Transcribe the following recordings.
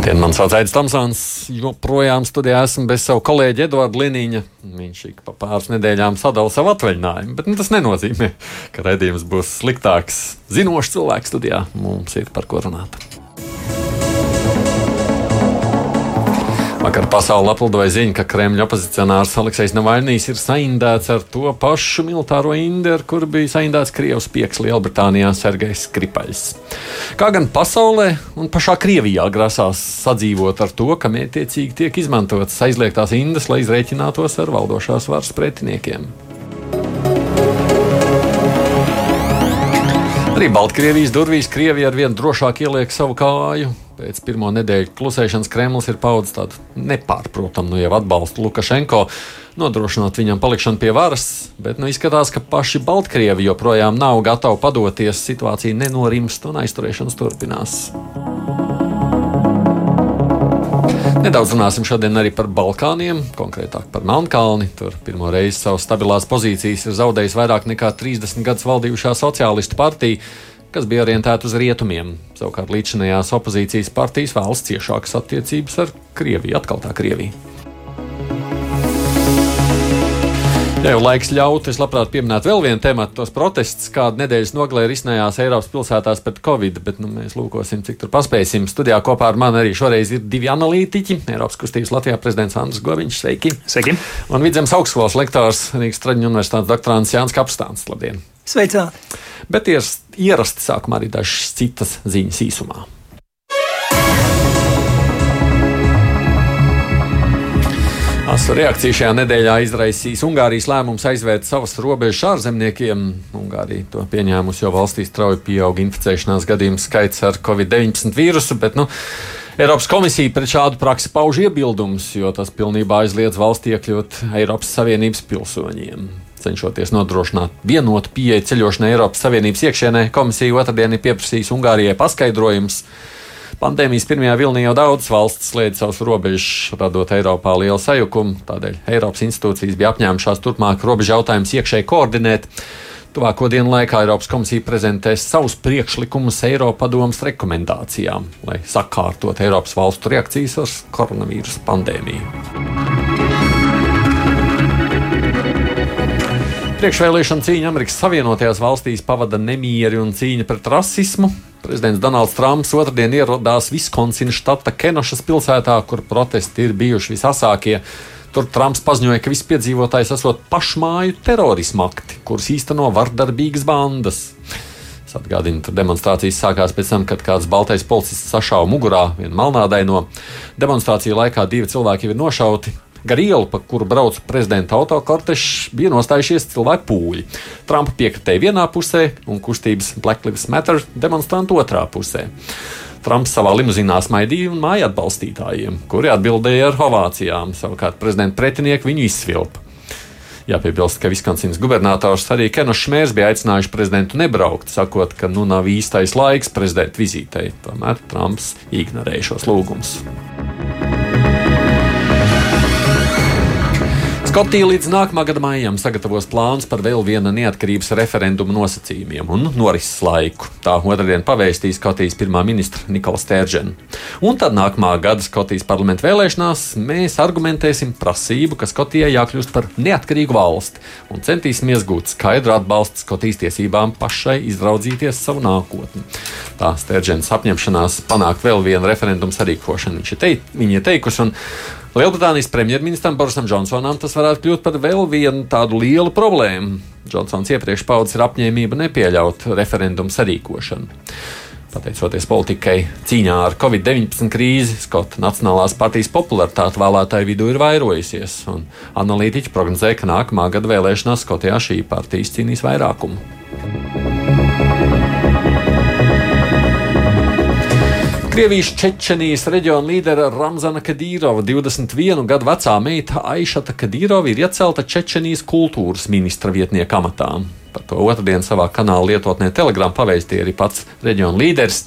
Labdien, man sauc Aits Tamsons. Joprojām studijā esmu bez savu kolēģi Eduardu Liniņu. Viņš ik pa pāris nedēļām sadala savu atvaļinājumu, bet nu, tas nenozīmē, ka redzējums būs sliktāks. Zinošs cilvēks studijā mums ir par ko runāt. Vakar pasaulē aplidoja ziņa, ka Kremļa opozicionārs Aleksis Navaļnīs ir saindēts ar to pašu militāro inderu, kur bija saindēts Krievijas pieks Lielbritānijā Sergejs Skripaļs. Kā gan pasaulē un pašā Krievijā grasās sadzīvot ar to, ka mētiecīgi tiek izmantotas aizliegtās indas, lai izreikinātos ar valdošās varas pretiniekiem. Arī Baltkrievijas durvīs Krievija ar vien drošāk ieliek savu kāju. Pēc pirmo nedēļu klusēšanas Kremlis ir paudzis tādu nepārprotamu nu, atbalstu Lukašenko, nodrošinot viņam palikšanu pie varas, bet nu, izskatās, ka paši Baltkrievi joprojām nav gatavi padoties, situācija nenorimst un aizturēšanas turpinās. Nedaudz runāsim šodien arī par Balkāniem, konkrētāk par Melnkalni. Tur pirmo reizi savas stabilās pozīcijas ir zaudējis vairāk nekā 30 gadus valdījušā sociālistu partija, kas bija orientēta uz rietumiem. Savukārt līdzinājās opozīcijas partijas vēlas ciešākas attiecības ar Krieviju, atkal tā Krievija. Ja jau laiks ļaut, es labprāt pieminētu vēl vienu tematu, tos protestus, kādu nedēļas nogalē risinājās Eiropas pilsētās pret Covid, bet nu, mēs lūkosim, cik tur paspēsim. Studijā kopā ar mani arī šoreiz ir divi analītiķi. Eiropas kustības Latvijā prezidents Andris Goviņš, sveiki! Sveiki! Un Vidzemes augstskolas lektors Rīgas Traģiņu universitātes doktorants Jānis Kapstāns. Labdien! Sveicināti! Bet ir ierasti sākumā arī dažas citas ziņas īsumā. Asu reakciju šajā nedēļā izraisīs Ungārijas lēmums aizvērt savas robežas ārzemniekiem. Ungārija to pieņēmusi, jo valstī strauji pieaug inficēšanās gadījumu skaits ar covid-19 vīrusu. Bet, nu, Eiropas komisija pret šādu praksi pauž iebildumus, jo tas pilnībā aizliedz valsti iekļūt Eiropas Savienības pilsoņiem. Cenšoties nodrošināt vienotu pieeju ceļošanai Eiropas Savienības iekšienē, komisija otrdien ir pieprasījusi Ungārijai paskaidrojumus Pandēmijas pirmajā vilnī jau daudzas valsts slēdz savus robežas, radot Eiropā lielu sajukumu. Tādēļ Eiropas institūcijas bija apņēmušās turpmāk robežu jautājumus iekšēji koordinēt. Tuvāko dienu laikā Eiropas komisija prezentēs savus priekšlikumus Eiropadomas rekomendācijām, lai sakārtot Eiropas valstu reakcijas uz koronavīrusa pandēmiju. Priekšvēlēšana cīņa Amerikas Savienotajās valstīs pavada nemieri un cīņa pret rasismu. Prezidents Donalds Trumps otrdien ierodās Viskonsina štata Kenošas pilsētā, kur protesti ir bijuši visasākie. Tur Trumps paziņoja, ka visi piedzīvotājs esot pašmāju terorismu akti, kurus īsteno vardarbīgas bandas. Atgādina, ka demonstrācijas sākās pēc tam, kad kāds baltais policists sašāva mugurā vienu melnādaino. Demonstrāciju laikā divi cilvēki ir nošauti. Gar ielu, pa kuru brauc prezidenta autokortešs, bija nostājušies cilvēku pūļi. Trumpa piekritēja vienā pusē un kustības Black Lives Matter demonstrantu otrā pusē. Trumps savā limuzīnā smaidīja un māja atbalstītājiem, kuri atbildēja ar ovācijām. Savukārt prezidenta pretinieki viņu izsvilpa. Jāpiebilst, ka Viskonsins gubernators arī Kenošs Šmērs bija aicinājuši prezidentu nebraukt, sakot, ka nu nav īstais laiks prezidenta vizītei. Tomēr Trumps ignorēja šos lūgumus. Skotija līdz nākamā gada maijam sagatavos plānus par vēl viena neatkarības referenduma nosacījumiem un norises laiku. Tā otrdien pavēstīja Skotijas pirmā ministra Nikola Stēržena. Un tad nākamā gada Skotijas parlamenta vēlēšanās mēs argumentēsim prasību, ka Skotijai jākļūst par neatkarīgu valsti un centīsimies gūt skaidru atbalstu Skotijas tiesībām pašai izraudzīties savu nākotni. Tā Stēržens apņemšanās panākt vēl vienu referendumu sarīkošanu. Viņš ir teikt, teikusi. Lielbritānijas premjerministram Borisam Džonsonam tas varētu kļūt par vēl vienu tādu lielu problēmu. Džonsons iepriekš paudzes ir apņēmība nepieļaut referendumu sarīkošanu. Pateicoties politikai cīņā ar Covid-19 krīzi, Skotu Nacionālās partijas popularitāte vēlētāju vidū ir vairojusies, un analītiķi prognozē, ka nākamā gada vēlēšanās Skotijā šī partija cīnīs vairākumu. Krievijas Čečenijas reģiona līdera Ramzana Kadīrova, 21 gadu vecā meita Aišata Kadīrova, ir iecelta Čečenijas kultūras ministra vietnieka amatā. Par to otrdien savā kanāla lietotnē Telegram pavēstīja arī pats reģiona līderis,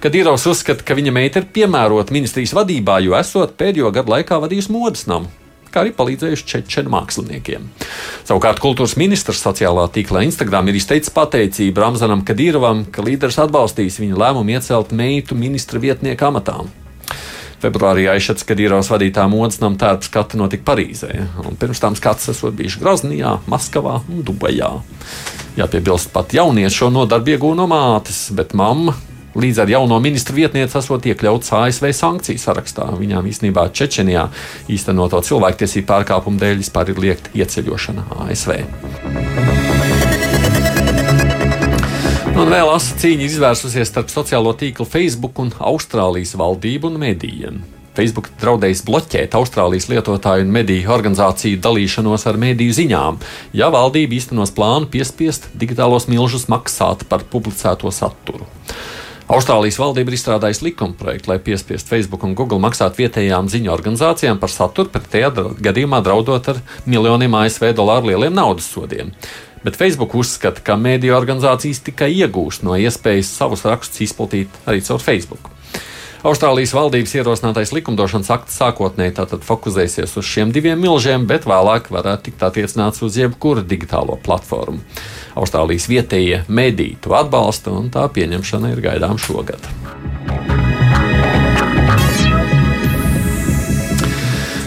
kad Īrovs uzskata, ka viņa meita ir piemērota ministrijas vadībā, jo esot pēdējo gadu laikā vadījusi modes namu kā arī palīdzējuši čečenu māksliniekiem. Savukārt kultūras ministrs sociālā tīklā Instagram ir izteicis pateicību Ramzanam Kadīrovam, ka līderis atbalstīs viņa lēmumu iecelt meitu ministra vietnieku amatām. Februārī aizšats, kad īros vadītā modes nama tērpa skata notika Parīzē, un pirms tam skats esot bijuši Graznijā, Maskavā un Dubajā. Jāpiebilst, pat jaunieši šo nodarbi iegūno mātes, bet mamma Līdz ar jauno ministru vietnieci esot iekļauts ASV sankciju sarakstā. Viņām īstenībā Čečenijā īstenoto cilvēktiesību pārkāpumu dēļ vispār ir liekta ieceļošana ASV. Un vēl asa cīņa izvērsusies starp sociālo tīklu Facebook un Austrālijas valdību un medijiem. Facebook draudējis bloķēt Austrālijas lietotāju un mediju organizāciju dalīšanos ar mediju ziņām, ja valdība īstenos plānu piespiest digitālos milžus maksāt par publicēto saturu. Austrālijas valdība ir izstrādājusi likumprojektu, lai piespiestu Facebook un Google maksāt vietējām ziņu organizācijām par saturu, pretējā gadījumā draudot ar miljoniem ASV dolāru lieliem naudas sodiem. Bet Facebook uzskata, ka mēdīju organizācijas tikai iegūst no iespējas savus rakstus izplatīt arī caur Facebook. Austrālijas valdības ierosinātais likumdošanas akts sākotnēji tātad fokusēsies uz šiem diviem milžiem, bet vēlāk varētu tikt attiecināts uz jebkuru digitālo platformu. Austrālijas vietējie mediji to atbalsta, un tā pieņemšana ir gaidām šogad.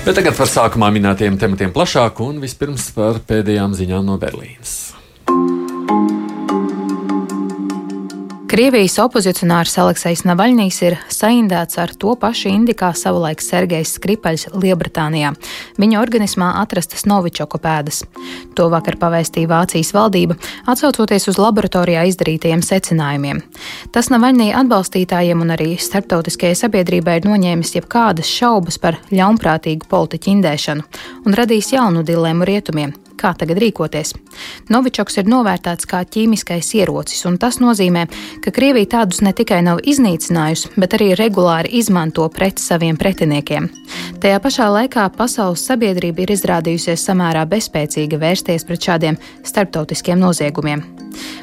Bet tagad par sākumā minētajiem tematiem plašāk, un vispirms par pēdējām ziņām no Berlīnas. Krievijas opozicionārs Aleksis Navaļņīs ir saindēts ar to pašu indi kā savulaik Sergejs Skripaļs Lielbritānijā. Viņa organismā atrastas novičoku pēdas. To vakar pavēstīja Vācijas valdība, atsaucoties uz laboratorijā izdarītajiem secinājumiem. Tas Navaļņī atbalstītājiem un arī starptautiskajai sabiedrībai ir noņēmis jebkādas šaubas par ļaunprātīgu politiķu indēšanu un radījis jaunu dilēmu rietumiem kā tagad rīkoties. Novičoks ir novērtēts kā ķīmiskais ierocis, un tas nozīmē, ka Krievija tādus ne tikai nav iznīcinājusi, bet arī regulāri izmanto pret saviem pretiniekiem. Tajā pašā laikā pasaules sabiedrība ir izrādījusies samērā bezspēcīga vērsties pret šādiem starptautiskiem noziegumiem.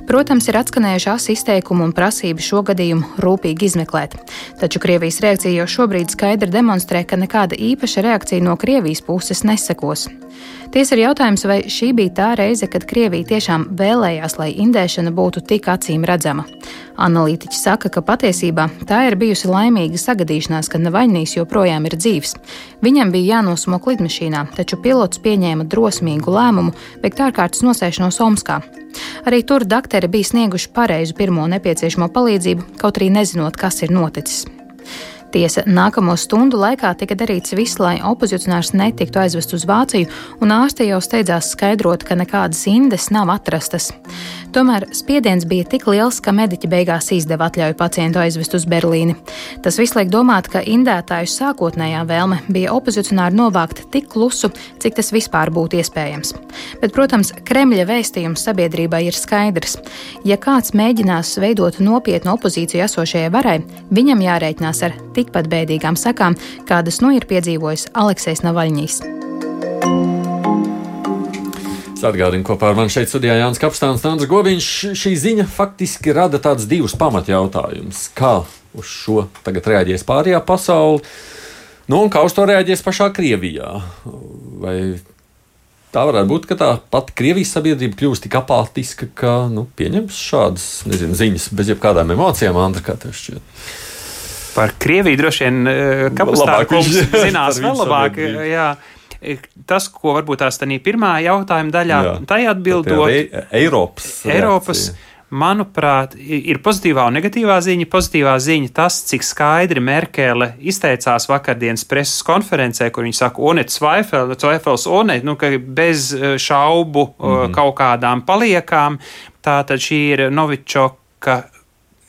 Protams, ir atskanējušās izteikumi un prasības šo gadījumu rūpīgi izmeklēt, taču Krievijas reakcija jau šobrīd skaidri demonstrē, ka nekāda īpaša reakcija no Krievijas puses nesekos. Tiesa ir jautājums, vai šī bija tā reize, kad Krievija tiešām vēlējās, lai indēšana būtu tik acīm redzama. Analītiķi saka, ka patiesībā tā ir bijusi laimīga sagadīšanās, ka Navaļnīs joprojām ir dzīves. Viņam bija jānosmok lidmašīnā, taču pilots pieņēma drosmīgu lēmumu veikt ārkārtas nosēšanos Omskā. Arī tur doktori bija snieguši pareizu pirmo nepieciešamo palīdzību, kaut arī nezinot, kas ir noticis. Tiesa, nākamo stundu laikā tika darīts viss, lai opozicionārs netiktu aizvest uz Vāciju, un ārste jau steidzās skaidrot, ka nekādas indes nav atrastas. Tomēr spiediens bija tik liels, ka mediķi beigās izdeva atļauju pacientu aizvest uz Berlīni. Tas viss liek domāt, ka indētāju sākotnējā vēlme bija opozicionāri novākt tik klusu, cik tas vispār būtu iespējams. Bet, protams, Kremļa vēstījums sabiedrībai ir skaidrs. Ja kāds mēģinās veidot nopietnu opozīciju esošajai varai, viņam jārēķinās ar tikpat bēdīgām sekām, kādas nu ir piedzīvojis Aleksis Navaļņīs. Atgādinu, kopā ar mani šeit studijā Jānis Kapstāns, Nāns Goviņš. Šī ziņa faktiski rada tādus divus pamatjautājumus. Kā uz šo tagad reaģēs pārējā pasaule, nu, un kā uz to reaģēs pašā Krievijā? Vai tā varētu būt, ka tā pati Krievijas sabiedrība kļūst tik apātiska, ka nu, pieņems šādas nezinu, ziņas bez jebkādām emocijām, Andra, kā tev šķiet? Par Krieviju droši vien eh, Kapustāns zinās vēl labāk. Jā. Tas, ko varbūt tās tādā pirmā jautājuma daļā, Jā, tai atbildot, e Eiropas. Eiropas manuprāt, ir pozitīvā un negatīvā ziņa. Pozitīvā ziņa tas, cik skaidri Merkele izteicās vakardienas preses konferencē, kur viņa saka, Onet Zweifel, Zweifels Onet, nu, ka bez e, šaubu mm -hmm. kaut kādām paliekām. Tā tad šī ir Novičoka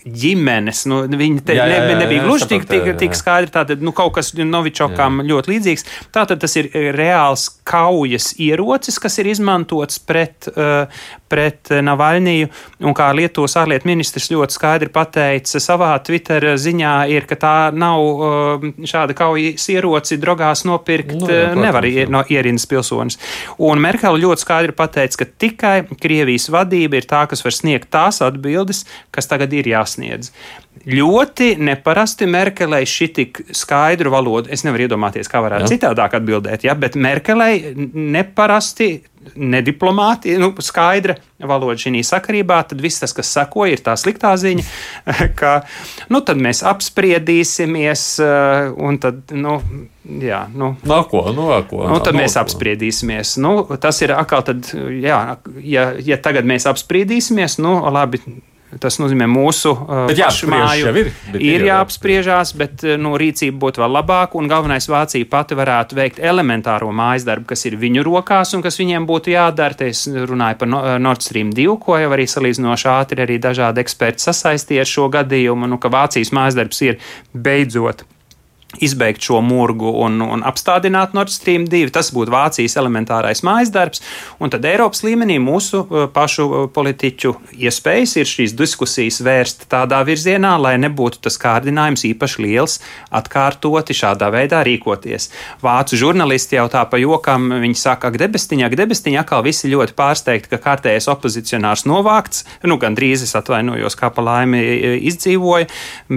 ģimenes. Nu, viņi te, Jā, jā, jā, ne, nebija jā, gluži tik, tik, jā, jā. tik skaidri. Tātad nu, kaut kas Novičokam ļoti līdzīgs. Tātad tas ir eh, reāls kaujas ierocis, kas ir izmantots pret, uh, pret Navaļniju. Un kā Lietuvas ārlietu ministrs ļoti skaidri pateica savā Twitter ziņā, ir, ka tā nav uh, šāda kaujas ieroci drogās nopirkt. Nu, jā, nevar jā. no ierindas pilsonis. Un Merkele ļoti skaidri pateica, ka tikai Krievijas vadība ir tā, kas var sniegt tās atbildes, kas tagad ir jāsniedz. Ļoti neparasti Merkelei šī tik skaidru valodu. Es nevaru iedomāties, kā varētu Jā. citādāk atbildēt, ja? bet Merkelei neparasti. Nediplomāti, nu, skaidra valoda šī sakarībā, tad viss tas, kas sekoja, ir tā sliktā ziņa, ka nu, tad mēs apspriedīsimies, eh, un tad, nu, jā, nu, Nāko, nu, nāko. Nu, tad mēs apspriedīsimies. Nu, tas ir atkal, tad, jā, ja, ja tagad mēs apspriedīsimies, nu, labi. Tas nozīmē, mūsu uh, jau ir, ir ir jāapspriežās, bet uh, nu, rīcība būtu vēl labāka. Un galvenais Vācija pati varētu veikt elementāro mājas darbu, kas ir viņu rokās un kas viņiem būtu jādara. Te es runāju par No- Nord Stream 2, ko jau arī salīdzinoši ātri arī dažādi eksperti sasaistīja ar šo gadījumu. Nu, ka Vācijas mājas darbs ir beidzot izbeigt šo murgu un, un apstādināt Nord Stream 2. Tas būtu Vācijas elementārais mājas darbs, un tad Eiropas līmenī mūsu uh, pašu uh, politiķu iespējas ir šīs diskusijas vērst tādā virzienā, lai nebūtu tas kārdinājums īpaši liels atkārtoti šādā veidā rīkoties. Vācu žurnālisti jau tā pa jokam, viņi saka, ak, debestiņā, ak, debestiņā, atkal visi ļoti pārsteigti, ka kārtējais opozicionārs novākts, nu, gan drīz es atvainojos, kā pa laimi izdzīvoja,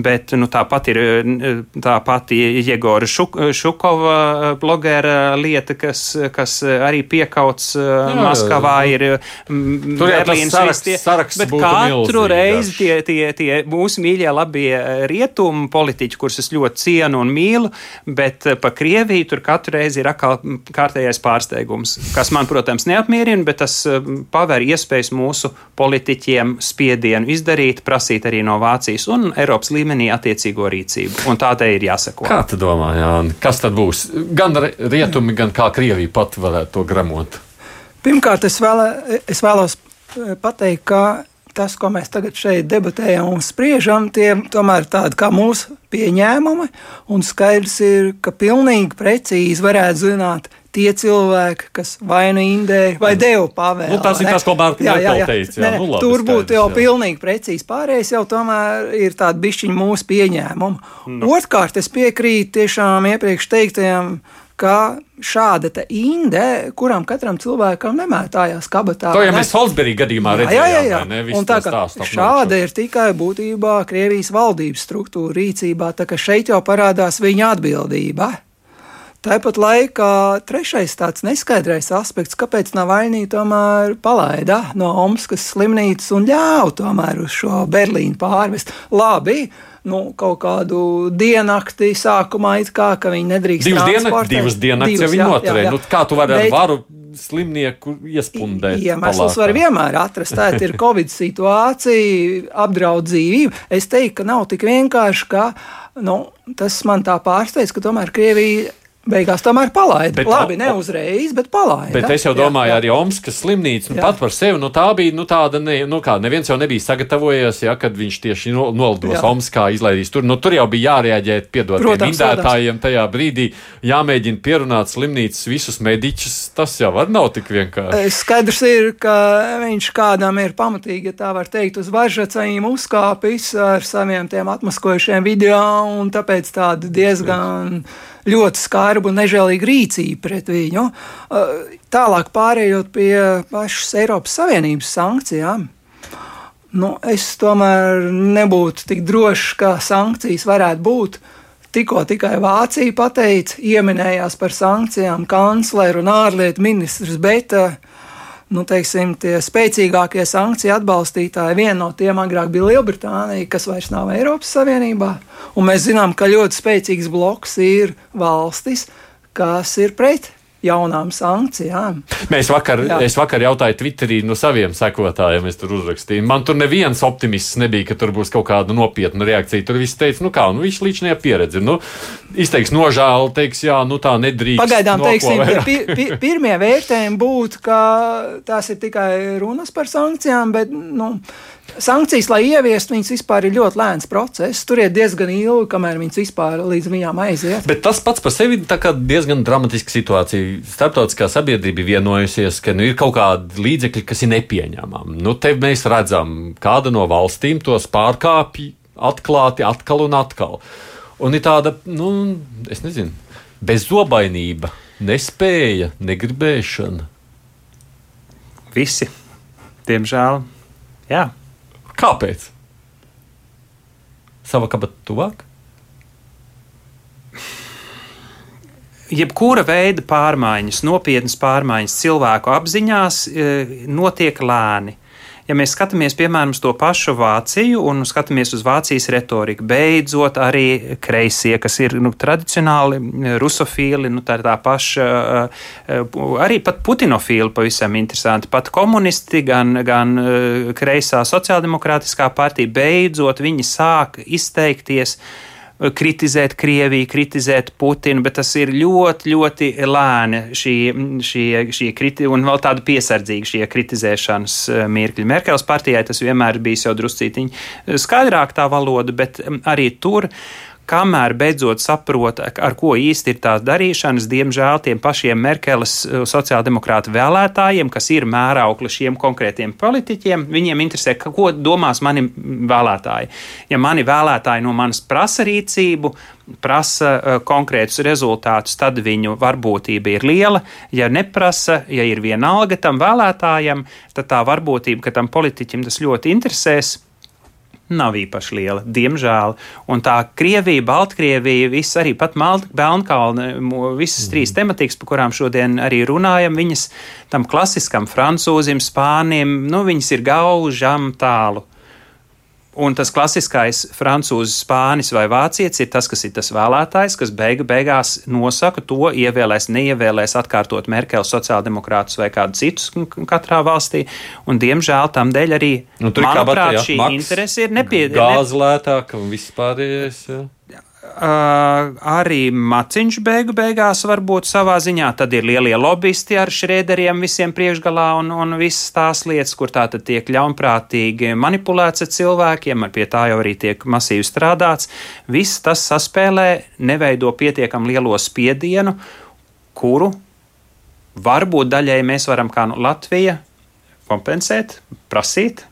bet, nu, tāpat ir e, tā pati Jegora Šuk, Šukova e, blogera lieta, kas, kas arī piekauts jā, Maskavā, ir Berlīnas saraksts- viss tie- saraksts bet katru reizi tie, tie, tie mūsu mīļie, labie rietumu politiķi, kurus es ļoti cienu un mīlu, bet eh, pa Krieviju tur katru reizi ir atkal kārtējais pārsteigums, kas man, protams, neapmierina, bet tas eh, paver iespējas mūsu politiķiem spiedienu izdarīt, prasīt arī no Vācijas un Eiropas līmenī attiecīgo rīcību. Un tādai ir jāsako. Kā tu domā, Jāni, kas tad būs? Gan ri- rietumi, gan kā Krievija pat varētu to gramot? Pirmkārt, es, vēlē, es vēlos eh, pateikt, ka tas, ko mēs tagad šeit debatējam un spriežam, tie tomēr tādi kā mūsu pieņēmumi. Un skaidrs ir, ka pilnīgi precīzi varētu zināt tie cilvēki, kas vai nu indēja, vai deva pavēlu. Nu, tas ir ne? tas, ko Jā, jā, jā. teica, jā, nu labi, tur būtu jau jā. pilnīgi precīzi. Pārējais jau tomēr ir tāda bišķiņa mūsu pieņēmuma. Nu. Otrkārt, es piekrītu tiešām iepriekš teiktajam. Ka šāda inde, kuram katram cilvēkam nemētājās kabatā. To jau mēs Salisbury gadījumā Jā, jā, redzējām. jā, jā. vai ne? Un tā, ap šāda ir tikai būtībā Krievijas valdības struktūra rīcībā, tā ka šeit jau parādās viņa atbildība. Tāpat laikā trešais tāds neskaidrais aspekts, kāpēc Navaļnī tomēr palaida no Omskas slimnīcas un ļāva tomēr uz šo Berlīnu pārvest. Labi, nu, kaut kādu diennakti sākumā kā, ka viņi nedrīkst Divas dienas, divas dienas jau viņi noturēja. Nu, kā tu vari ar varu slimnieku iespundēt? Iemesls var vienmēr atrast. Tā ir Covid situācija, apdraud dzīvību. Es teiktu, ka nav tik vienkārši, ka nu, tas man tā pārsteidz, ka tomēr Krievija beigās tomēr palaida. Bet- Labi, ne uzreiz, bet palaida. Bet es jau Jā, domāju, jā. arī Omskas slimnīca nu, Jā. pat par sevi. Nu, tā bija nu, tāda, ne, nu, kā neviens jau nebija sagatavojies, ja, kad viņš tieši no- nolidos Jā. Omskā, izlaidīs tur. Nu, tur jau bija jārēģē, piedod indētājiem tajā brīdī, jāmēģina pierunāt slimnīcas visus mediķus. Tas jau var nav tik vienkārši. Skaidrs ir, ka viņš kādam ir pamatīgi, ja tā var teikt, uz varžacējiem uzkāpis ar saviem tiem atmaskojušiem video, un tāpēc tāda diezgan ļoti skarba un nežēlīga rīcība pret viņu. Uh, Tālāk pārējot pie pašas Eiropas Savienības sankcijām. Nu, es tomēr nebūtu tik drošs, ka sankcijas varētu būt. Tikko tikai Vācija pateica, ieminējās par sankcijām kancleru un ārlietu ministrs, bet uh, nu, teiksim, tie spēcīgākie sankciju atbalstītāji, viena no tiem agrāk bija Lielbritānija, kas vairs nav Eiropas Savienībā. Un mēs zinām, ka ļoti spēcīgs bloks ir valstis, kas ir pret jaunām sankcijām. Mēs vakar, Jā. es vakar jautāju Twitterī no saviem sekotājiem, es tur uzrakstīju. Man tur neviens optimists nebija, ka tur būs kaut kāda nopietna reakcija. Tur viss teica, nu kā, nu viņš līdšanajā pieredze. Nu, izteiks nožēlu, teiks, jā, nu tā nedrīkst. Pagaidām, teiksim, pi, pi, pirmie vērtējumi būtu, ka tās ir tikai runas par sankcijām, bet nu, sankcijas, lai ieviestu, viņas vispār ir ļoti lēns process. Tur ir diezgan ilgi, kamēr viņas vispār līdz viņām aiziet. Bet tas pats par sevi ir diezgan dramatiska situācija. Starptautiskā sabiedrība ir vienojusies, ka nu, ir kaut kādi līdzekļi, kas ir nepieņemami. Nu, te mēs redzam, kāda no valstīm tos pārkāpj atklāti atkal un atkal. Un ir tāda, nu, es nezinu, bezzobainība, nespēja, negribēšana. Visi. Diemžēl. Jā. Kāpēc? Sava kabata tuvāk? Jebkura veida pārmaiņas, nopietnas pārmaiņas cilvēku apziņās eh, notiek lēni. Ja mēs skatāmies, piemēram, uz to pašu Vāciju un skatāmies uz Vācijas retoriku, beidzot arī kreisie, kas ir nu, tradicionāli eh, rusofīli, nu, tā ir tā paša, eh, arī pat putinofīli pavisam interesanti, pat komunisti, gan, gan kreisā sociāldemokrātiskā partija, beidzot viņi sāk izteikties kritizēt Krieviju, kritizēt Putinu, bet tas ir ļoti, ļoti lēni šī, šī, šī kriti, un vēl tāda piesardzīga šie kritizēšanas eh, mirkļi. Merkels partijai tas vienmēr bijis jau druscītiņi skaidrāk tā valoda, bet arī tur kamēr beidzot saprot, ar ko īsti ir tās darīšanas, diemžēl tiem pašiem Merkeles eh, sociāldemokrātu vēlētājiem, kas ir mēraukli šiem konkrētiem politiķiem, viņiem interesē, ko domās mani vēlētāji. Ja mani vēlētāji no manis prasa rīcību, prasa uh, konkrētus rezultātus, tad viņu varbūtība ir liela. Ja neprasa, ja ir vienalga tam vēlētājam, tad tā varbūtība, ka tam politiķim tas ļoti interesēs, nav īpaši liela, diemžēl. Un tā Krievija, Baltkrievija, viss arī pat Melnkalne, visas trīs tematikas, par kurām šodien arī runājam, viņas tam klasiskam francūzim, spānim, nu, viņas ir gaužam tālu. Un tas klasiskais frančūzis, spānis vai vācietis ir tas, kas ir tas vēlētājs, kas beigu beigās nosaka to, ievēlēs, neievēlēs atkārtot Merkeli sociāldemokrātus vai kādu citus katrā valstī. Un, diemžēl tam dēļ arī, Nu, ir kā manuprāt, Batajā, šī interese ir nepieciešama. Gāze lētāk un viss pārējais. Jā. Uh, arī maciņš beigu beigās var būt savā ziņā. Tad ir lielie lobbyisti ar šrēderiem visiem priekšgalā un, un visas tās lietas, kur tā tad tiek ļaunprātīgi manipulēts ar cilvēkiem, ar pie tā jau arī tiek masīvi strādāts. Viss tas saspēlē, neveido pietiekam lielo spiedienu, kuru varbūt daļēji mēs varam kā nu Latvija kompensēt, prasīt,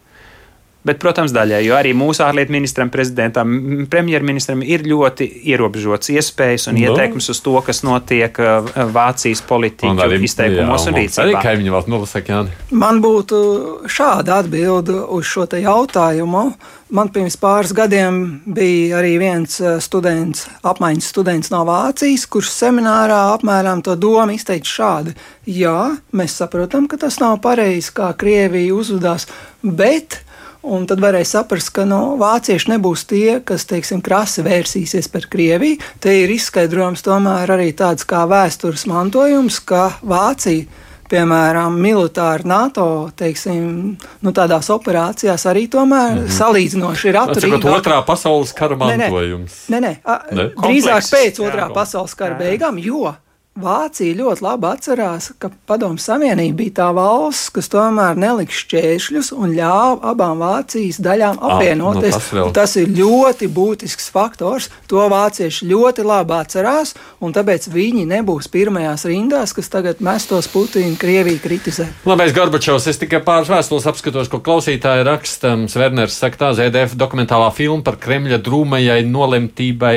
Bet, protams, daļai, jo arī mūsu ārlietu ministram, prezidentam, premjerministram ir ļoti ierobežots iespējas un Nu. ieteikums uz to, kas notiek uh, Vācijas politiķu izteikumos un Arī rīcībā. kaimiņu valsts nolasaka, Jāni. Man būtu šāda atbilde uz šo te jautājumu. Man pirms pāris gadiem bija arī viens eh, students, apmaiņas students no Vācijas, kurš seminārā apmēram to domu izteica šādi: Jā, mēs saprotam, ka tas nav pareizi, kā Krievija uzvedās, bet Un tad varēja saprast, ka no, vācieši nebūs tie, kas, teiksim, krasi vērsīsies par Krieviju. Te ir izskaidrojums tomēr arī tāds kā vēstures mantojums, ka Vācija, piemēram, militāri NATO, teiksim, nu, tādās operācijās arī tomēr mm -hmm. salīdzinoši ir atturīga. otrā pasaules kara Nē, nē. mantojums. Nē, nē, a, Ne? drīzāk pēc otrā Jā. pasaules kara Jā. beigām, jo Vācija ļoti labi atcerās, ka Padomu Savienība bija tā valsts, kas tomēr nelika šķēršļus un ļāva abām Vācijas daļām Ah, apvienoties. nu tas vēl. Tas ir ļoti būtisks faktors. To vācieši ļoti labi atcerās, un tāpēc viņi nebūs pirmajās rindās, kas tagad mestos Putinu Krieviju kritizē. Labais Gorbačovs, es tikai pāris vēstules apskatos, ko klausītāji raksta. Sverners saka, tā ZDF dokumentālā filma par Kremļa drūmajai nolemtībai,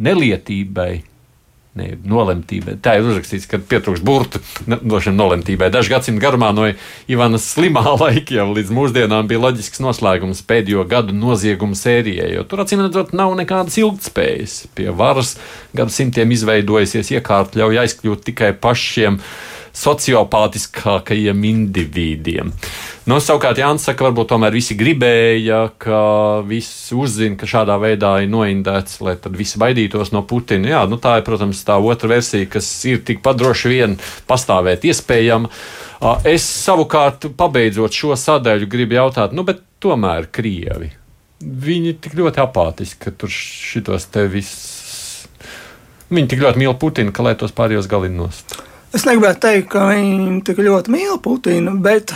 nelietībai. Nē, nolemtībai. Tā ir uzrakstīts, ka pietrūkst burtu ne- no šiem nolemtībai. Dažu gadsimtu garumā no Ivana slimā laika jau līdz mūsdienām bija loģisks noslēgums pēdējo gadu noziegumu sērijai, jo tur acīm redzot nav nekādas ilgtspējas. Pie varas gadsimtiem izveidojusies iekārta ļauj aizkļūt tikai pašiem sociopātiskākajiem individiem. Nu, savukārt Jānis saka, varbūt tomēr visi gribēja, ka visi uzzina, ka šādā veidā ir noindēts, lai tad visi baidītos no Putina. Jā, nu, tā ir, protams, tā otra versija, kas ir tikpat droši vien pastāvēt iespējama. Es savukārt, pabeidzot šo sadaļu, gribu jautāt, nu, bet tomēr Krievi. Viņi tik ļoti apātiski, ka tur šitos te viss. Viņi tik ļoti mīl Putinu, ka lai tos pārējos galinos. Es negribētu teikt, ka viņi tik ļoti mīl Putinu, bet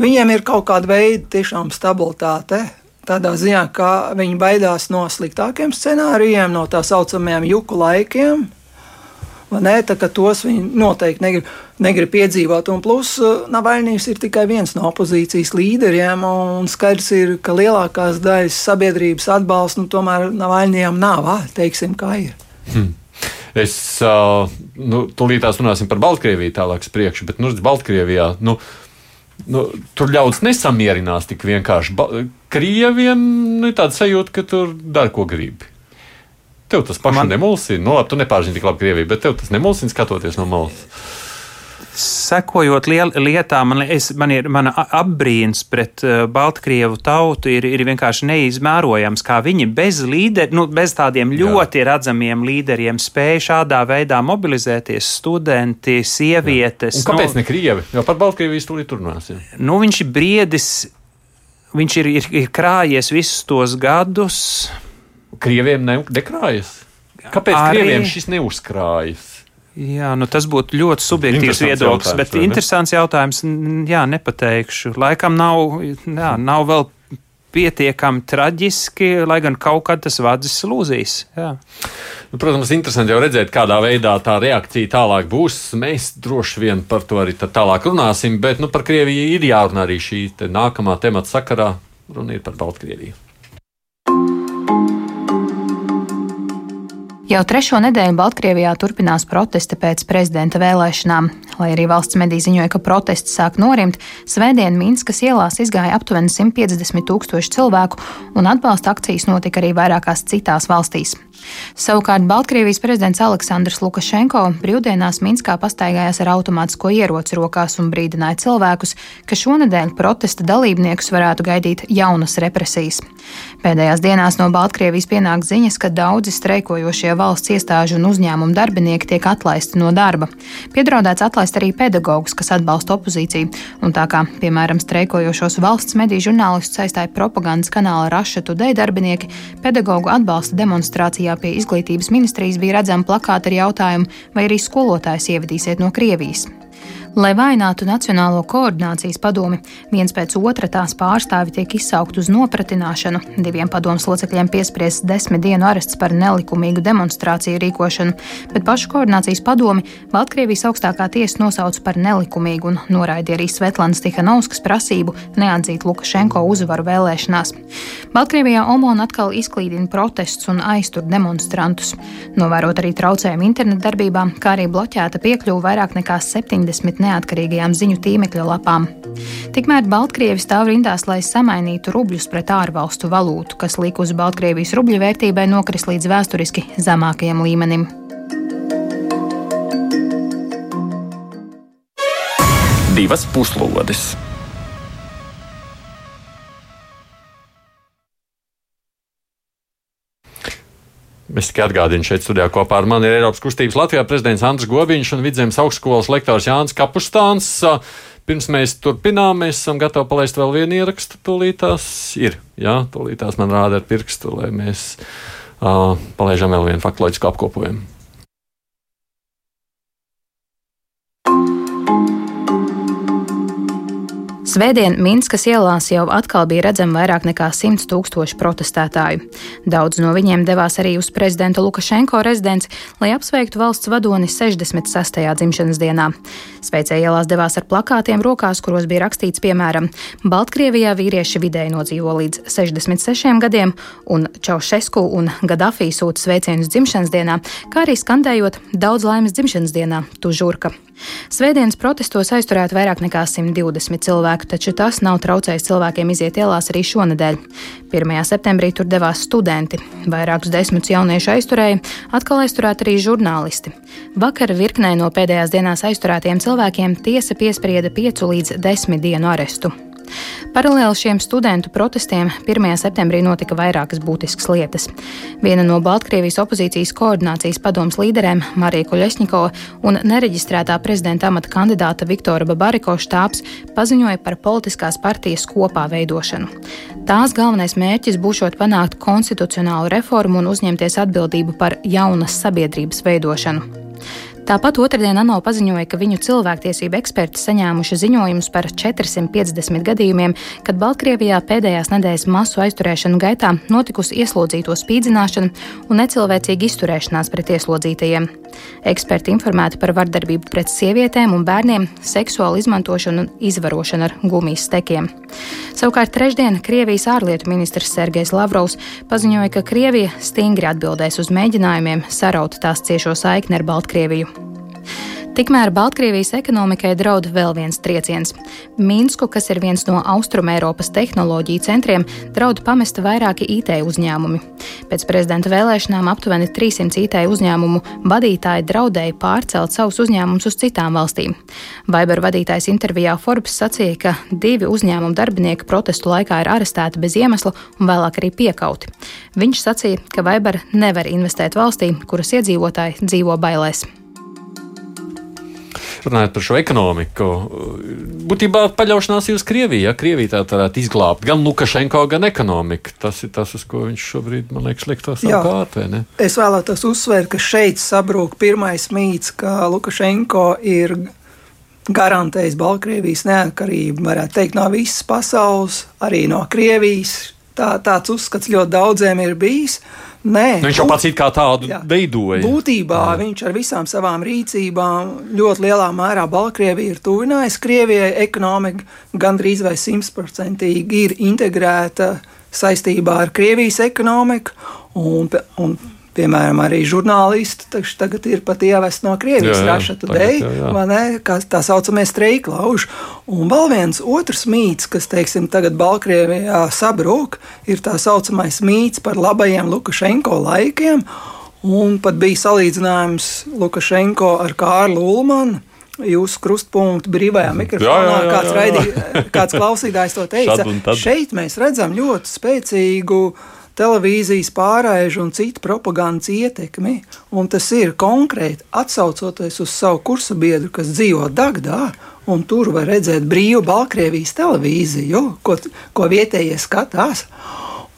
Viņiem ir kaut kāda veida tiešām stabilitāte. Tādā ziņā, ka viņi baidās no sliktākiem scenārijiem, no tā saucamajiem juku laikiem. Nē, tā kā tos viņi noteikti negrib, negrib piedzīvot. Un plus, uh, Navaļņīs ir tikai viens no opozīcijas līderiem, un skaidrs ir, ka lielākās daļas sabiedrības atbalsta nu, tomēr Navaļņiem nav. Teiksim, kā ir. Hmm. Es nu, tūlītās runāsim par Baltkrieviju tālāk, priekšu, bet nu, Baltkrievijā. Nu, nu, tur ļaudis nesamierinās tik vienkārši. Ba Krieviem nu, ir tāda sajūta, ka tur dara, ko gribi. Tev tas pašam Man... nemulsina. Nu, labi, tu nepārzini tik labi Krieviju, bet tev tas nemulsina skatoties no malas sekojot lietām, man, es, man ir mana apbrīns pret uh, Baltkrievu tautu ir, ir vienkārši neizmērojams, kā viņi bez līderiem, nu, bez tādiem ļoti Jā. redzamiem līderiem spēja šādā veidā mobilizēties studenti, sievietes. Un kāpēc nu, ne Krievi? Jo par Baltkrieviju tūlīt turnāsim. Nu, viņš ir briedis, viņš ir, ir, ir krājies visus tos gadus. Krieviem ne, nekrājas? Kāpēc Arī... Krieviem šis neuzkrājas? Jā, nu tas būtu ļoti subjektīvs viedoklis, bet ne? interesants jautājums. Jā, nepateikšu. Laikam nav, jā, nav vēl pietiekami traģiski, lai gan kaut kad tas vadzis lūzīs. Jā. Nu, protams, interesanti jau redzēt, kādā veidā tā reakcija tālāk būs. Mēs droši vien par to arī tālāk runāsim, bet nu, par Krieviju ir jārunā arī šī te nākamā temata sakarā. Runa ir par Baltkrieviju. Jau trešo nedēļu Baltkrievijā turpinās protesti pēc prezidenta vēlēšanām. Lai arī valsts mediji ziņoja, ka protesti sāk norimt, svētdien Minskas ielās izgāja aptuveni 150 tūkstoši cilvēku, un atbalsta akcijas notika arī vairākās citās valstīs. Savukārt Baltkrievijas prezidents Aleksandrs Lukašenko brīvdienās Minskā pastaigājās ar automātisko ieroci rokās un brīdināja cilvēkus, ka šonadēļ protesta dalībniekus varētu gaidīt jaunas represijas. Pēdējās dienās no Baltkrievijas pienāk ziņas, ka daudzi streikojošie valsts iestāžu un uzņēmumu darbinieki tiek atlaisti no darba. Piedraudēts atlaist arī pedagogus, kas atbalsta opozīciju, un tā kā, piemēram, streikojošos valsts mediju žurnālistus saistāja propagandas kanāla Raša Tudei darbinieki, pedagogu atbalsta demonstrācijā Latvijā pie izglītības ministrijas bija redzama plakāta ar jautājumu, vai arī skolotājs ievedīsiet no Krievijas. Lai vainātu Nacionālo koordinācijas padomi, viens pēc otra tās pārstāvi tiek izsaukt uz nopratināšanu. Diviem padomus locekļiem piespriests desmit dienu arests par nelikumīgu demonstrāciju rīkošanu, bet pašu koordinācijas padomi Baltkrievijas augstākā tiesa nosauca par nelikumīgu un noraidīja arī Svetlanas Tihanovskas prasību neatzīt Lukašenko uzvaru vēlēšanās. Baltkrievijā Omon atkal izklīdina protestus un aiztur demonstrantus. Novērot arī traucējumu internetdarbībām, kā arī bloķēta piekļuva vairāk nekā 70 neatkarīgajām ziņu tīmekļa lapām. Tikmēr Baltkrievi stāv rindās, lai samainītu rubļus pret ārvalstu valūtu, kas likus Baltkrievijas rubļu vērtībai nokris līdz vēsturiski zemākajam līmenim. Divas puslodes! Es tikai atgādinu, šeit studijā kopā ar mani ir Eiropas kustības Latvijā prezidents Andris Gobiņš un Vidzemes augstskolas lektors Jānis Kapustāns. Pirms mēs turpinām, mēs esam gatavi palaist vēl vienu ierakstu. Tūlītās ir, jā, tūlītās man rāda ar pirkstu, lai mēs uh, palaidām vēl vienu faktoloģisku apkopojumu. Svētdien Minskas ielās jau atkal bija redzami vairāk nekā 100 tūkstoši protestētāju. Daudz no viņiem devās arī uz prezidenta Lukašenko rezidenci, lai apsveiktu valsts vadoni 66. dzimšanas dienā. Sveicēja ielās devās ar plakātiem rokās, kuros bija rakstīts, piemēram, Baltkrievijā vīrieši vidēji nodzīvo līdz 66 gadiem, un Čaušesku un Gadafī sūta sveicienus dzimšanas dienā, kā arī skandējot daudz laimes dzimšanas dienā, tu žurka. Svētdienas protestos aizturēt vairāk nekā 120 cilvēki vairāk, taču tas nav traucējis cilvēkiem iziet ielās arī šonadēļ. 1. septembrī tur devās studenti. Vairākus desmitus jauniešu aizturēja, atkal aizturēti arī žurnālisti. Vakar virknē no pēdējās dienās aizturētiem cilvēkiem tiesa piesprieda 5 līdz 10 dienu arestu. Paralēli šiem studentu protestiem 1. septembrī notika vairākas būtiskas lietas. Viena no Baltkrievijas opozīcijas koordinācijas padomas līderēm, Marija Kuļesņikova un nereģistrētā prezidenta amata kandidāta Viktora Babariko štābs paziņoja par politiskās partijas kopā veidošanu. Tās galvenais mērķis būšot panākt konstitucionālu reformu un uzņemties atbildību par jaunas sabiedrības veidošanu. Tāpat otrdien ANO paziņoja, ka viņu cilvēktiesību eksperti saņēmuši ziņojumus par 450 gadījumiem, kad Baltkrievijā pēdējās nedēļas masu aizturēšanu gaitā notikusi ieslodzīto spīdzināšana un necilvēcīga izturēšanās pret ieslodzītajiem. Eksperti informēti par vardarbību pret sievietēm un bērniem, seksuālu izmantošanu un izvarošanu ar gumijas stekiem. Savukārt trešdien Krievijas ārlietu ministrs Sergejs Lavrovs paziņoja, ka Krievija stingri atbildēs uz mēģinājumiem saraut tās ciešo saikni ar Baltkrieviju. Tikmēr Baltkrievijas ekonomikai draud vēl viens trieciens. Minsku, kas ir viens no Austrumēropas tehnoloģiju centriem, draud pamest vairāki IT uzņēmumi. Pēc prezidenta vēlēšanām aptuveni 300 IT uzņēmumu vadītāji draudēja pārcelt savus uzņēmumus uz citām valstīm. Viber vadītājs intervijā Forbes sacīja, ka divi uzņēmumu darbinieki protestu laikā ir arestēti bez iemesla un vēlāk arī piekauti. Viņš sacīja, ka Viber nevar investēt valstī, kuras iedzīvotāji dzīvo bailēs runājot par šo ekonomiku, būtībā paļaušanās uz Krieviju. Ja Krievija tā varētu izglābt gan Lukašenko, gan ekonomiku. Tas ir tas, uz ko viņš šobrīd, man liekas, liek to savu kārtu. Es vēlētos uzsvērt, ka šeit sabrūk pirmais mīts, ka Lukašenko ir garantējis Baltkrievijas neatkarību, varētu teikt, no visas pasaules, arī no Krievijas. Tā, tāds uzskats ļoti daudziem ir bijis. Uh, Nē, nu, viņš jau pats kā tādu jā, veidoja. Būtībā jā. viņš ar visām savām rīcībām ļoti lielā mērā Baltkrieviju ir tuvinājis. Krievijai ekonomika gandrīz vai simtprocentīgi ir integrēta saistībā ar Krievijas ekonomiku. Un, un Piemēram, arī žurnālisti tagad ir pat ievesti no Krievijas rašatu dēļ, vai ne? Kā tā saucamie streiklauži. Un vēl viens otrs mīts, kas, teiksim, tagad Baltkrievijā sabrūk, ir tā saucamais mīts par labajiem Lukašenko laikiem. Un pat bija salīdzinājums Lukašenko ar Kārlu Ulmanu jūsu krustpunktu brīvajā mikrofonā. Jā, jā, jā, kāds, raidī, kāds klausītājs to teica. Šeit mēs redzam ļoti spēcīgu uh, televīzijas pārēžu un citu propagandas ietekmi, un tas ir konkrēti atsaucoties uz savu kursabiedru, kas dzīvo Dagdā, un tur var redzēt brīvu Baltkrievijas televīziju, ko, ko vietējie skatās.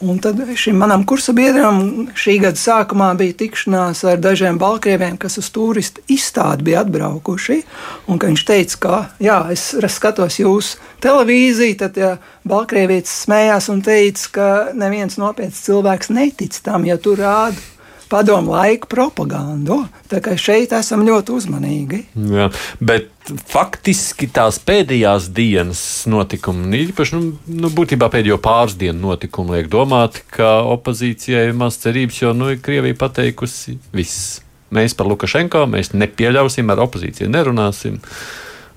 Un tad šim manam kursabiedram šī gada sākumā bija tikšanās ar dažiem balkrieviem, kas uz turistu izstādi bija atbraukuši. Viņš teica, ka, jā, es skatos jūsu televīziju, tad ja balkrievietis smējās un teica, ka neviens nopietns cilvēks netic tam, ja tur rāda padomu laiku propagandu. Tā kā šeit esam ļoti uzmanīgi. Jā, bet faktiski tās pēdējās dienas notikumi, īpaši nu, nu, būtībā pēdējo pāris dienu notikumi, liek domāt, ka opozīcijai ir maz cerības, jo nu, Krievija pateikusi viss. Mēs par Lukašenko mēs nepieļausim, ar opozīciju nerunāsim,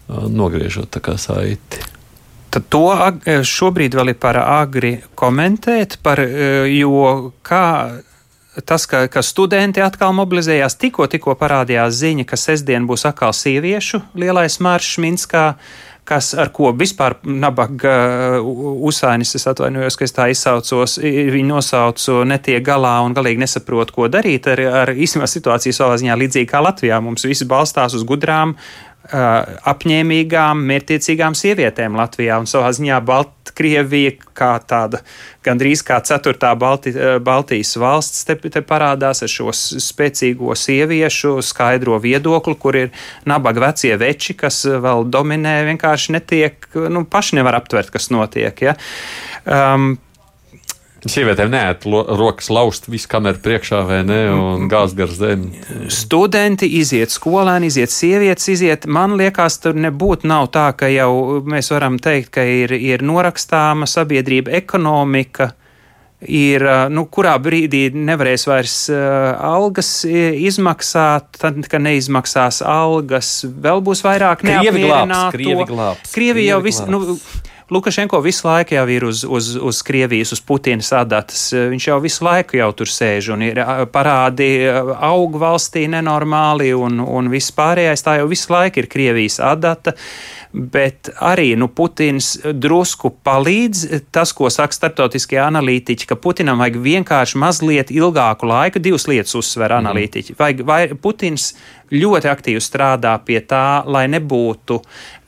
nogriežot tā kā saiti. Tad to šobrīd vēl ir par agri komentēt, par, jo kā tas, ka, ka studenti atkal mobilizējās, tikko, tikko parādījās ziņa, ka sestdien būs atkal sieviešu lielais maršs Minskā kas ar ko vispār nabaga uzsainis, es atvainojos, ka es tā izsaucos, viņi nosaucu netiek galā un galīgi nesaprot, ko darīt ar, ar īstenībā situāciju savā ziņā līdzīgi kā Latvijā. Mums visi balstās uz gudrām apņēmīgām, mērķtiecīgām sievietēm Latvijā. Un savā ziņā Baltkrievija, kā tāda gandrīz kā ceturtā Balti, Baltijas valsts, te, te parādās ar šo spēcīgo sieviešu skaidro viedokli, kur ir nabaga vecie veči, kas vēl dominē, vienkārši netiek, nu, paši nevar aptvert, kas notiek. Ja? Um, Sievietēm neēt rokas laust visu kameru priekšā vai ne, un gāzt gar zemi. Studenti iziet, skolēni iziet, sievietes iziet. Man liekas, tur nebūtu nav tā, ka jau mēs varam teikt, ka ir, ir norakstāma sabiedrība, ekonomika. Ir, nu, kurā brīdī nevarēs vairs uh, algas izmaksāt, tad, kad neizmaksās algas, vēl būs vairāk neapmierināto. Krievi glābs, Krievi glābs. Krievi jau viss, nu, Lukašenko visu laiku jau ir uz, uz, uz Krievijas, uz Putinas adatas. Viņš jau visu laiku jau tur sēž un ir parādi aug valstī nenormāli un, un viss pārējais. Tā jau visu laiku ir Krievijas adata. Bet arī nu, Putins drusku palīdz tas, ko saka starptautiskie analītiķi, ka Putinam vajag vienkārši mazliet ilgāku laiku, divas lietas uzsver mhm. analītiķi. Vajag, vai Putins ļoti aktīvi strādā pie tā, lai nebūtu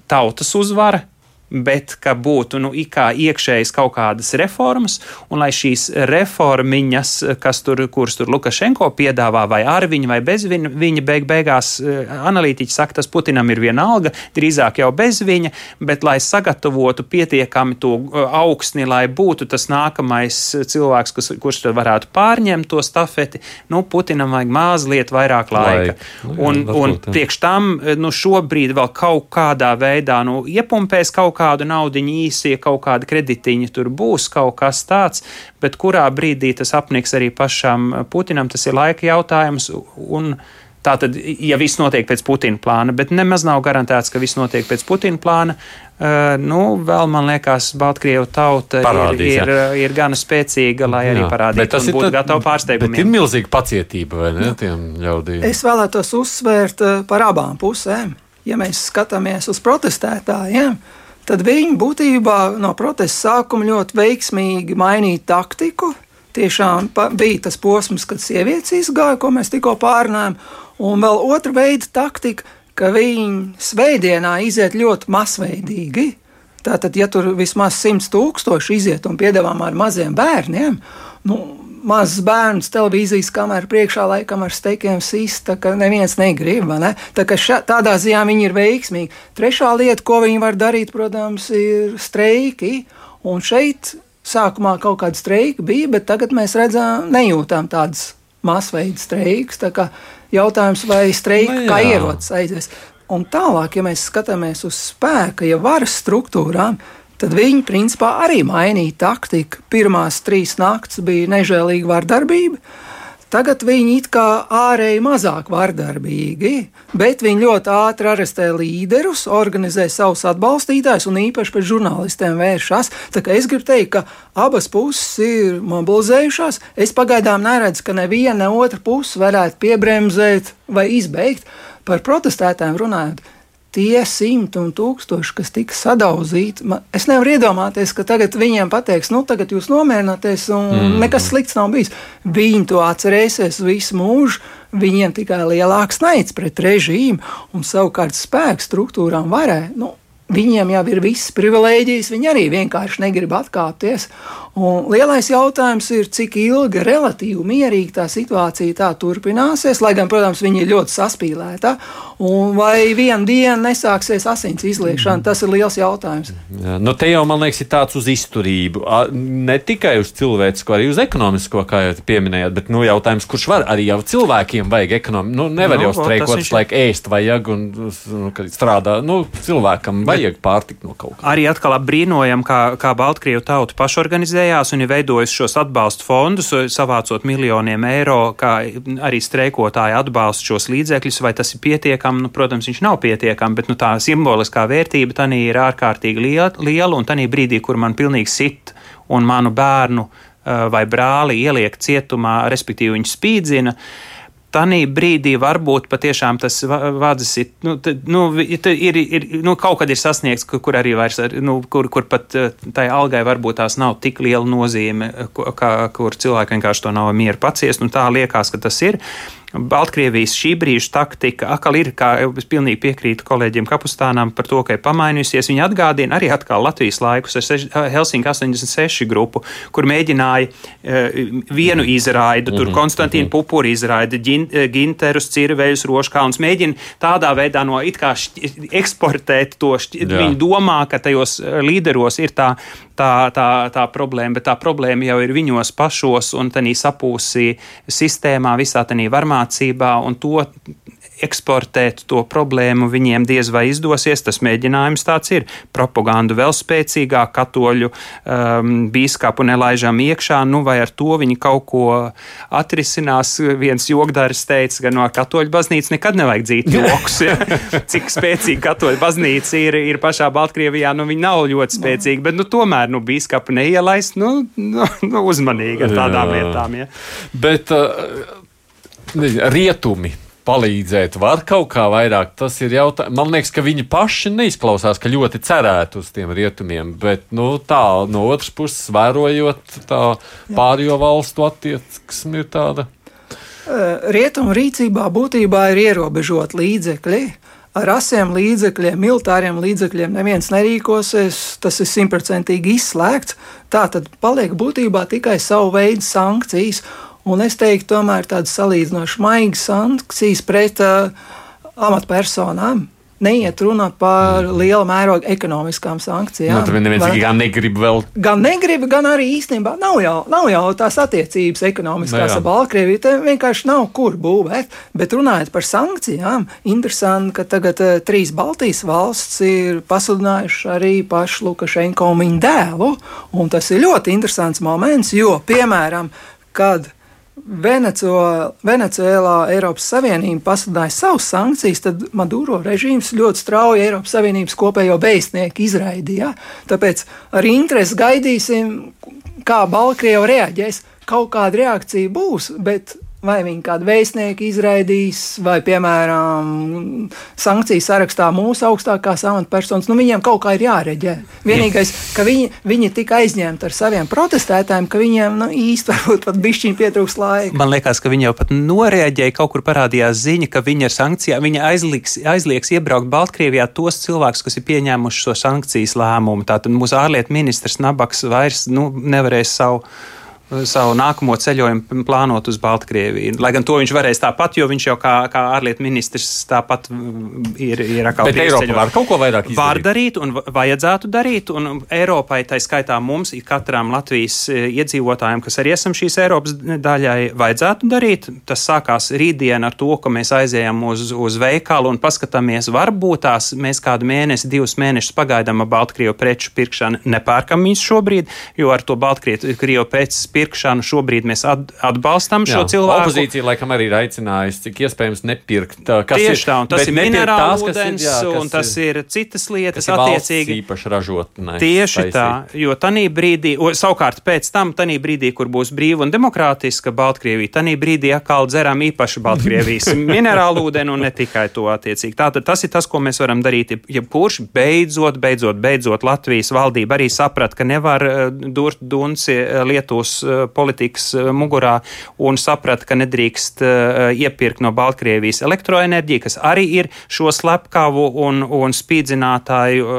tautas uzvara, bet ka būtu nu, iekšējas kaut kādas reformas, un lai šīs reformiņas, kas tur, kuras tur Lukašenko piedāvā, vai ar viņu, vai bez viņa, viņa beig beigās eh, analītiķi saka, tas Putinam ir vienalga, drīzāk jau bez viņa, bet lai sagatavotu pietiekami to eh, augstni, lai būtu tas nākamais cilvēks, kas, kurš tad varētu pārņemt to stafeti, nu, Putinam vajag mazliet vairāk laika. Laik. Nu, jā, un, un priekš tam, eh, nu, šobrīd vēl kaut kādā veidā, nu, iepumpēs kaut kādu naudu īsie, kaut kāda kreditiņa tur būs, kaut kas tāds, bet kurā brīdī tas apniks arī pašam Putinam, tas ir laika jautājums. Un, Tātad, ja viss notiek pēc Putina plāna, bet nemaz nav garantēts, ka viss notiek pēc Putina plāna, uh, nu, vēl man liekas, Baltkrievu tauta Parādīs, ir, ir, ir gana spēcīga, lai jā, arī parādītu, ka būtu gatava pārsteigumiem. Bet ir milzīga pacietība, vai ne, tiem ļaudīm? Es vēlētos uzsvērt par abām pusēm. Ja mēs skatāmies uz protestētājiem, ja, tad viņi būtībā no protesta sākuma ļoti veiksmīgi mainīja taktiku. Tiešām bija tas posms, kad sievietes izgāja, ko mēs tikko pārunājām, un vēl otra veida taktika, ka viņi svētdienā iziet ļoti masveidīgi. Tātad, ja tur vismaz 100 tūkstoši iziet un piedāvām ar maziem bērniem, nu, mazs bērns televīzijas kamerā priekšā laikam ar steikiem sista, ka neviens negrib. Ne? Tā kā ša, tādā ziņā viņi ir veiksmīgi. Trešā lieta, ko viņi var darīt, protams, ir streiki. Un šeit sākumā kaut kāda streika bija, bet tagad mēs redzam, nejūtām tādas masveida streikas. Tā kā jautājums, vai streika no, nu kā ierocis aizies. Un tālāk, ja mēs skatāmies uz spēka, ja varas struktūrām, tad viņi principā arī mainīja taktiku. Pirmās trīs naktas bija nežēlīga vardarbība. Tagad viņi it kā ārēji mazāk vardarbīgi, bet viņi ļoti ātri arestē līderus, organizē savus atbalstītājus un īpaši pret žurnālistiem vēršas. Tā kā es gribu teikt, ka abas puses ir mobilizējušās. Es pagaidām neredzu, ka neviena ne otra puse varētu piebremzēt vai izbeigt. Par protestētājiem runājot, tie simti un tūkstoši, kas tika sadauzīti, man, es nevaru iedomāties, ka tagad viņiem pateiks, nu, tagad jūs nomierināties, un mm. nekas slikts nav bijis. Viņi to atcerēsies visu mūžu, viņiem tikai lielāks naids pret režīmu, un savukārt spēku struktūrām varēja. Nu, Viņiem jau ir visas privilēģijas, viņi arī vienkārši negrib atkāpties. Un lielais jautājums ir, cik ilgi relatīvi mierīgi tā situācija tā turpināsies, lai gan, protams, viņi ir ļoti saspīlēta. Un vai vienā dienā nesāksies asins izliešana, tas ir liels jautājums. Jā, nu te jau, man liekas, ir tāds uz izturību. Ne tikai uz cilvēcisko, arī uz ekonomisko, kā jau pieminējāt, bet nu, jautājums, kurš var arī jau cilvēkiem vajag ekonomiski. Nu, nevar nu, jau streikot, viņš... lai ēst vajag un nu, strādā. Nu, cilvēkam vajag pārtikt no kaut kā. Arī atkal brīnojam, kā, kā Baltkrievu tauta pašorganizējās un ir veidojis šos atbalstu fondus, savācot miljoniem eiro, kā arī streikotāji atbalsta šos līdzekļus, vai tas ir pietiekami. Nu, protams, viņš nav pietiekams, bet nu, tā simboliskā vērtība tam ir ārkārtīgi liela, liela un tajā brīdī, kur man pilnīgi sit un manu bērnu uh, vai brāli ieliek cietumā, respektīvi viņu spīdzina. Tanī brīdī varbūt patiešām tas vādzis ir, nu, tad, nu, ir, ir nu, kaut kad ir sasniegts, kur arī vairs, nu, kur, kur pat tai algai varbūt tās nav tik liela nozīme, kā, kur cilvēki vienkārši to nav mieru paciest, nu tā liekas, ka tas ir. Uh, Baltkrievijas šī brīža taktika atkal ir, kā es pilnīgi piekrītu kolēģiem Kapustānam par to, ka ir pamainījusies. Viņi atgādina arī atkal Latvijas laikus ar Helsinki 86 grupu, kur mēģināja uh, vienu izraidu, tur -hmm. Konstantīnu -hmm. Pupuru izraida, ģin, uh, Ginterus, Cirveļus, Roškāns, mēģina tādā veidā no it kā eksportēt to, viņi domā, ka tajos uh, līderos ir tā, tā, tā, tā problēma, bet tā problēma jau ir viņos pašos un tā sapūsī sistēmā, visā tā varmā apmācībā, un to eksportēt to problēmu viņiem diez vai izdosies. Tas mēģinājums tāds ir. Propagandu vēl spēcīgāk, katoļu um, bīskapu nelaižam iekšā, nu vai ar to viņi kaut ko atrisinās. Viens jogdars teica, ka no katoļu baznīcas nekad nevajag dzīt joks. Ja? Cik spēcīga katoļu baznīca ir, ir pašā Baltkrievijā, nu viņi nav ļoti spēcīgi, bet nu, tomēr nu, bīskapu neielaist, nu, nu, nu uzmanīgi ar tādām Jā. lietām. Ja? Bet uh, rietumi palīdzēt var kaut kā vairāk. Tas ir jautājums. Man liekas, ka viņi paši neizklausās, ka ļoti cerētu uz tiem rietumiem, bet nu, tā no otras puses, vērojot tā pārējo valstu attieksmi, ir tāda. Rietumu rīcībā būtībā ir ierobežot līdzekļi. Ar asiem līdzekļiem, militāriem līdzekļiem neviens nerīkosies, tas ir simtprocentīgi izslēgts. Tā tad paliek būtībā tikai savu veidu sankcijas. Un es teiktu, tomēr tādas salīdzinoši maigas sankcijas pret uh, amatpersonām. Neiet runa par liela mēroga ekonomiskām sankcijām. Nu, neviens Var... gan negrib vēl. Gan negrib, gan arī īstenībā nav jau, nav jau tās attiecības ekonomiskās ar Baltkrieviju. Te vienkārši nav kur būvēt. Bet runājot par sankcijām, interesanti, ka tagad uh, trīs Baltijas valsts ir pasludinājuši arī pašu Lukašenko un viņa dēlu. Un tas ir ļoti interesants moments, jo, piemēram, kad Venecuēlā Eiropas Savienība pasludināja savus sankcijas, tad Maduro režīms ļoti strauji Eiropas Savienības kopējo beigstnieku izraidīja. Tāpēc ar interesi gaidīsim, kā Baltkrieva reaģēs. Kaut kāda reakcija būs, bet vai viņi kādu vēstnieku izraidīs, vai, piemēram, sankciju sarakstā mūsu augstākās amatpersonas, nu viņiem kaut kā ir jāreģē. Vienīgais, ka viņi, viņi tika aizņemti ar saviem protestētājiem, ka viņiem nu, īsti varbūt pat bišķiņi pietrūks laika. Man liekas, ka viņi jau pat noreaģēja, kaut kur parādījās ziņa, ka viņi ar sankcijām, viņi aizliks, aizlieks iebraukt Baltkrievijā tos cilvēkus, kas ir pieņēmuši šo sankcijas lēmumu. Tātad mūsu ārlietu ministrs Nabaks vairs nu, nevarēs savu savu nākamo ceļojumu plānot uz Baltkrieviju. Lai gan to viņš varēs tāpat, jo viņš jau kā, kā ārlietu ministrs tāpat mm, ir, ir atkal Bet Eiropa var kaut ko vairāk izdarīt. Var darīt un vajadzētu darīt, un Eiropai, tā skaitā mums, katram Latvijas e, iedzīvotājiem, kas arī esam šīs Eiropas daļai, vajadzētu darīt. Tas sākās rītdien ar to, ka mēs aizējām uz, uz veikalu un paskatāmies, varbūt tās mēs kādu mēnesi, divus mēnešus pagaidām ar Baltkrievu preču pirkšanu nepērkam viņus šobrīd, jo ar to Baltkrievu preces pirkšanu. Šobrīd mēs atbalstam Jā, šo cilvēku. Opozīcija laikam arī ir aicinājusi, cik iespējams nepirkt. Kas Tieši ir, tā, un tas ir minerāls ūdens, ir, jā, un tas ir, ir citas lietas attiecīgi. Īpaši ražotnē. Tieši taisīt. tā, jo tanī brīdī, o, savukārt pēc tam, tanī brīdī, kur būs brīva un demokrātiska Baltkrievija, tanī brīdī atkal dzeram īpaši Baltkrievijas minerālu ūdeni un ne tikai to attiecīgi. Tātad tas ir tas, ko mēs varam darīt. Ja kurš beidzot, beidzot, beidzot Latvijas valdība arī saprat, ka nevar uh, durt dunci uh, Lietuvas uh, politikas uh, mugurā un saprata, ka nedrīkst uh, iepirkt no Baltkrievijas elektroenerģiju, kas arī ir šo slepkavu un, un spīdzinātāju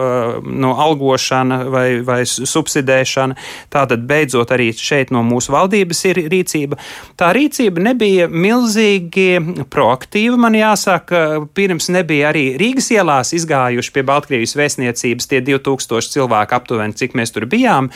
no algošana vai, vai subsidēšana. Tātad beidzot arī šeit no mūsu valdības ir rīcība. Tā rīcība nebija milzīgi proaktīva, man jāsaka, pirms nebija arī Rīgas ielās izgājuši pie Baltkrievijas vēstniecības tie 2000 cilvēki aptuveni, cik mēs tur bijām.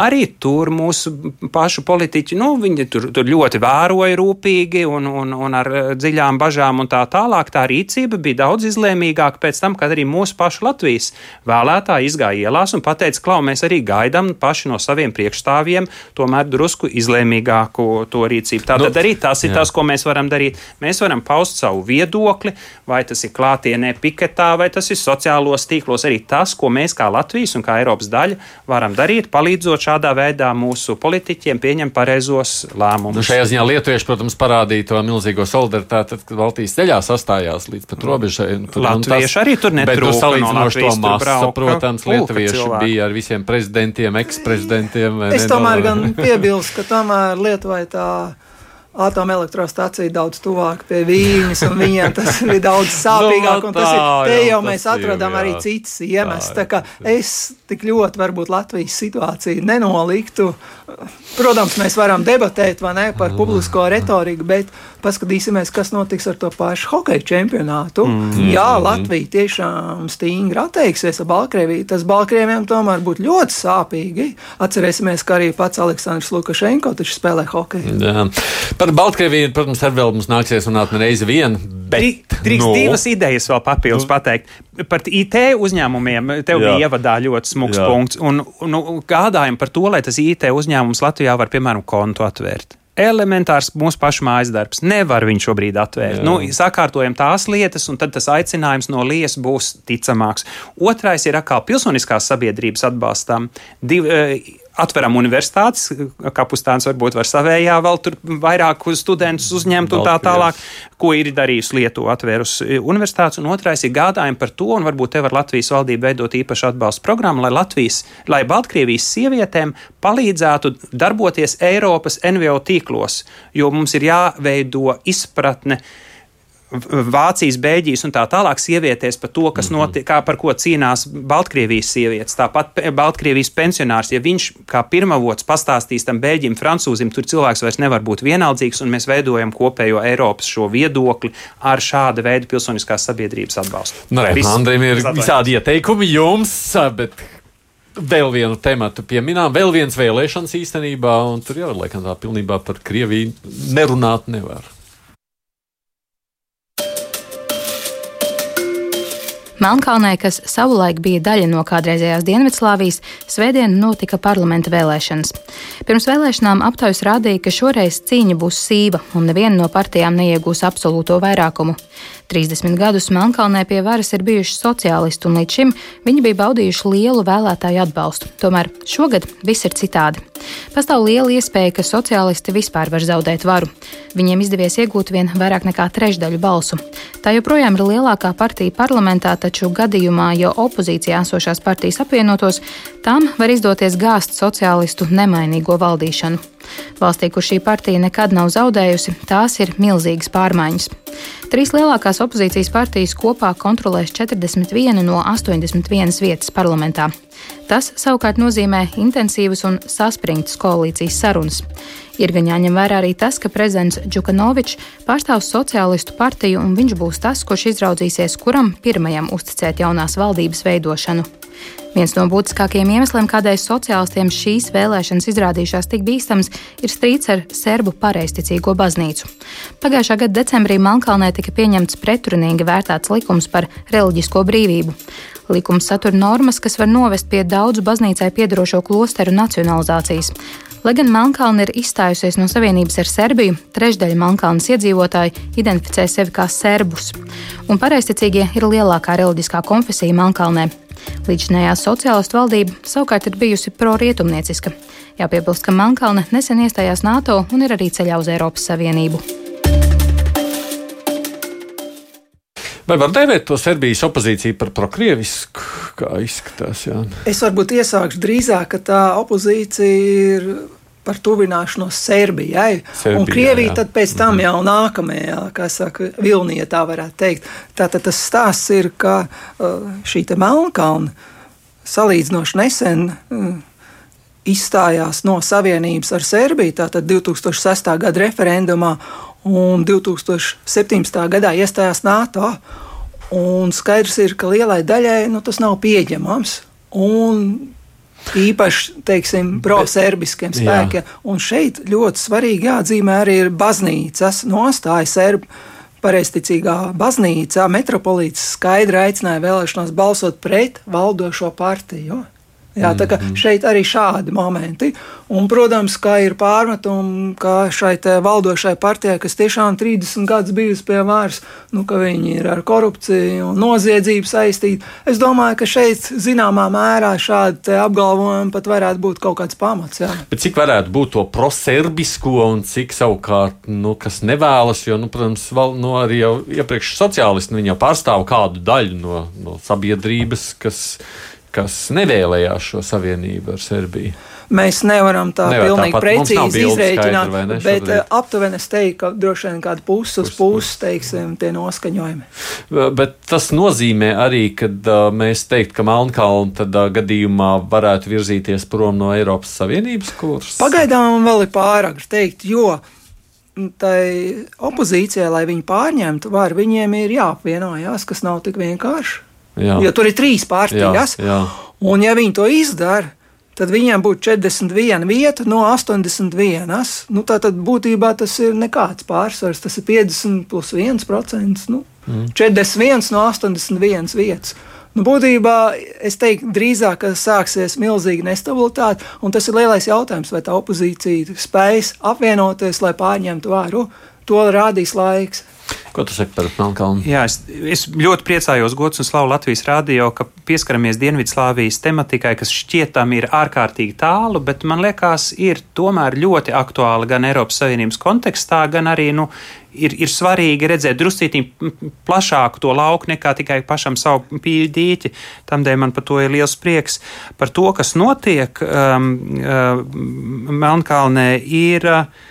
Arī tur mūsu pašu politiķi, nu, viņi tur, tur ļoti vēroja rūpīgi un, un, un ar eh, dziļām bažām un tā tālāk. Tā rīcība bija daudz izlēmīgāka pēc tam, kad arī mūsu pašu Latvijas vēlētāji izgāja ielās un pateica, klau, mēs arī gaidām paši no saviem priekšstāvjiem tomēr drusku izlēmīgāku to rīcību. Tātad nu, arī tas ir jā. tas, ko mēs varam darīt. Mēs varam paust savu viedokli, vai tas ir klātienē piketā, vai tas ir sociālos tīklos. Arī tas, ko mēs kā Latvijas un kā Eiropas daļa varam darīt, palīdzot šādā veidā mūsu politiķiem pieņemt pareizos lēmumus. Nu, šajā ziņā lietuvieši, protams, parādīja to milzīgo solidaritāti, tad, kad Baltijas ceļā sastājās līdz pat robežai. Tad, Latvieši tas, arī tur netrūka. Bet, salīdzinoši to masu, protams, lietuvieši cilvēki. bija ar visiem prezidentiem, eksprezidentiem. Es tomēr gan piebilstu, ka tomēr Lietuvai tā atomelektrostacija daudz tuvāk pie Vīņas, un viņiem tas ir daudz sāpīgāk. nu, tā, tas ir, te jau, jau mēs atradām jau, arī citas iemesls. Tā kā es tik ļoti varbūt Latvijas situāciju nenoliktu. Protams, mēs varam debatēt ne, par publisko retoriku, bet paskatīsimies, kas notiks ar to pašu hokeja čempionātu. Mm. Jā, Latvija tiešām stingri atteiksies ar Baltkrieviju. Tas Baltkrieviem tomēr būtu ļoti sāpīgi. Atcerēsimies, ka arī pats Aleksandrs Lukašenko taču spēlē hokeju. Jā. Par Baltkrieviju, protams, ar vēl mums nāksies runāt ne reizi vien. Bet, Drīkst nu, divas idejas vēl papildus nu. pateikt. Par IT uzņēmumiem tev Jā. bija ievadā ļoti smags punkts. Un, un nu, gādājam par to, lai tas IT uzņēmums Latvijā var, piemēram, kontu atvērt. Elementārs mūsu pašu mājas darbs. Nevar viņu šobrīd atvērt. Jā. Nu, sakārtojam tās lietas, un tad tas aicinājums no lies būs ticamāks. Otrais ir atkal pilsoniskās sabiedrības atbalstām. Div, eh, Atveram universitātes, kapustāns varbūt var savējā vēl tur vairāk studentus uzņemt un tā tālāk, ko ir darījusi Lietuva atvērusi universitātes. Un otrais ir gādājumi par to, un varbūt te var Latvijas valdība veidot īpašu atbalstu programmu, lai Latvijas, lai Baltkrievijas sievietēm palīdzētu darboties Eiropas NVO tīklos, jo mums ir jāveido izpratne. V- Vācijas, Beļģijas un tā tālāk sievietēs par to, kas notiek, kā par ko cīnās Baltkrievijas sievietes. Tāpat Baltkrievijas pensionārs, ja viņš kā pirmavots pastāstīs tam Beļģim, Francūzim, tur cilvēks vairs nevar būt vienaldzīgs, un mēs veidojam kopējo Eiropas šo viedokli ar šāda veida pilsoniskās sabiedrības atbalstu. Nu, Viss. Andriem ir visādi ieteikumi jums, bet vēl vienu tematu pieminām, vēl viens vēlēšanas īstenībā, un tur jau laikam tā pilnībā par Krieviju nerunāt nevar. Melnkalnē, kas savulaik bija daļa no kādreizējās Dienvidslāvijas, svētdien notika parlamenta vēlēšanas. Pirms vēlēšanām aptaujas rādīja, ka šoreiz cīņa būs sīva un neviena no partijām neiegūs absolūto vairākumu. 30 gadus Melnkalnē pie varas ir bijuši sociālisti, un līdz šim viņi bija baudījuši lielu vēlētāju atbalstu. Tomēr šogad viss ir citādi. Pastāv liela iespēja, ka sociālisti vispār var zaudēt varu. Viņiem izdevies iegūt vien vairāk nekā trešdaļu balsu. Tā joprojām ir lielākā partija parlamentā, taču gadījumā, ja opozīcijā esošās partijas apvienotos, tām var izdoties gāzt sociālistu nemainīgo valdīšanu. Valstī, kur šī partija nekad nav zaudējusi, tās ir milzīgas pārmaiņas. Trīs lielākās opozīcijas partijas kopā kontrolēs 41 no 81 vietas parlamentā. Tas savukārt nozīmē intensīvas un saspringtas koalīcijas sarunas. Ir gan jāņem vērā arī tas, ka prezidents Džukanovičs pārstāv sociālistu partiju, un viņš būs tas, kurš izraudzīsies, kuram pirmajam uzticēt jaunās valdības veidošanu. Viens no būtiskākajiem iemesliem, kādēļ sociālistiem šīs vēlēšanas izrādījušās tik bīstamas, ir strīds ar serbu pareizticīgo baznīcu. Pagājušā gada decembrī Melnkalnē tika pieņemts pretrunīgi vērtāts likums par reliģisko brīvību. Likums satur normas, kas var novest pie daudzu baznīcai piedarošo klosteru nacionalizācijas. Lai gan Melnkalna ir izstājusies no savienības ar Serbiju, trešdaļa Melnkalnas iedzīvotāji identificē sevi kā serbus, un pareizticīgie ir lielākā reliģiskā konfesija Melnkalnē. Līdzinējā sociālistu valdība savukārt ir bijusi pro-rietumnieciska. Jāpiebilst, ka Melnkalne nesen iestājās NATO un ir arī ceļā uz Eiropas Savienību. Vai var dēvēt to Serbijas opozīciju par prokrievisku, kā izskatās? Jā? Es varbūt iesākšu drīzāk, ka tā opozīcija ir par tuvināšanos Serbijai. Serbijai, un Krievija jā. tad pēc tam jau nākamajā, kā saka, vilnija tā varētu teikt. Tātad tas stāsts ir, ka uh, šī te Melnkalna salīdzinoši nesen uh, izstājās no savienības ar Serbiju, tātad 2006. gada referendumā un 2017. gadā iestājās NATO. Un skaidrs ir, ka lielai daļai nu, tas nav pieņemams. Un īpaši, teiksim, pro-serbiskiem Jā. spēkiem. Un šeit ļoti svarīgi jāatzīmē arī ir baznīcas nostāja serbu. Pareizticīgā baznīcā metropolīts skaidri aicināja vēlēšanās balsot pret valdošo partiju. Jā, tā kā šeit arī šādi momenti. Un, protams, kā ir pārmetumi, ka šai valdošai partijai, kas tiešām 30 gadus bijusi pie varas, nu, ka viņi ir ar korupciju un noziedzību saistīti. Es domāju, ka šeit zināmā mērā šādi apgalvojumi pat varētu būt kaut kāds pamats. Jā. Bet cik varētu būt to proserbisko un cik savukārt, nu, kas nevēlas, jo, nu, protams, val, nu, arī jau iepriekš sociālisti nu, viņi jau pārstāv kādu daļu no, no sabiedrības, kas, kas nevēlējās šo savienību ar Serbiju. Mēs nevaram tā Nevar pilnīgi precīzi izrēķināt, skaidra, ne, bet šobrīd? eh, aptuveni es teiktu, ka droši vien kāda puses uz Puses, teiksim, tie noskaņojumi. Bet tas nozīmē arī, ka uh, mēs teiktu, ka Melnkalna tādā gadījumā varētu virzīties prom no Eiropas Savienības kursa. Pagaidām vēl ir pārāk teikt, jo tai opozīcijai, lai viņi pārņemtu varu, viņiem ir jāapvienojās, kas nav tik vienkārši. Jā. Jo tur ir trīs jā. un ja viņi to izdara, tad viņiem būtu 41 vieta no 81. Nu, tā tad būtībā tas ir nekāds pārsvars, tas ir 50 plus 1%. Nu, mm. 41 no 81 vietas. Nu, būtībā es teiktu, drīzāk, ka sāksies milzīga nestabilitāte, un tas ir lielais jautājums, vai tā opozīcija spēs apvienoties, lai pārņemtu varu. To rādīs laiks. Ko tu saki par Melnkalnu? Jā, es, es ļoti priecājos, Gods un Slavu Latvijas rādio, ka pieskaramies Dienvidslāvijas tematikai, kas šķietam ir ārkārtīgi tālu, bet man liekas, ir tomēr ļoti aktuāla gan Eiropas Savienības kontekstā, gan arī nu, ir, ir svarīgi redzēt druscītī plašāku to lauku nekā tikai pašam savu pīdīķi. Tādēļ man par to ir liels prieks. Par to, kas notiek um, uh, Melnkalnē, ir. Uh,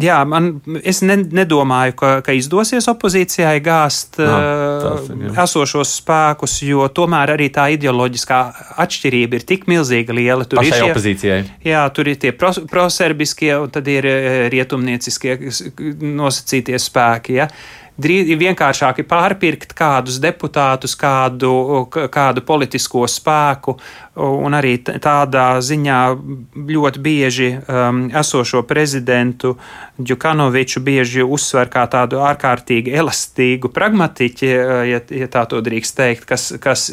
Jā, man, es ne, nedomāju, ka, ka izdosies opozīcijai gāzt no, uh, esošos spēkus, jo tomēr arī tā ideoloģiskā atšķirība ir tik milzīga liela. Tur Pašai ir šie, opozīcijai. Jā, tur ir tie pros, proserbiskie un tad ir rietumnieciskie nosacītie spēki. Ja? Drīz vienkāršāk ir pārpirkt kādus deputātus, kādu, kādu politisko spēku, un arī tādā ziņā ļoti bieži um, esošo prezidentu Džukanoviču bieži uzsver kā tādu ārkārtīgi elastīgu pragmatiķi, uh, ja, ja tā to drīkst teikt, kas, kas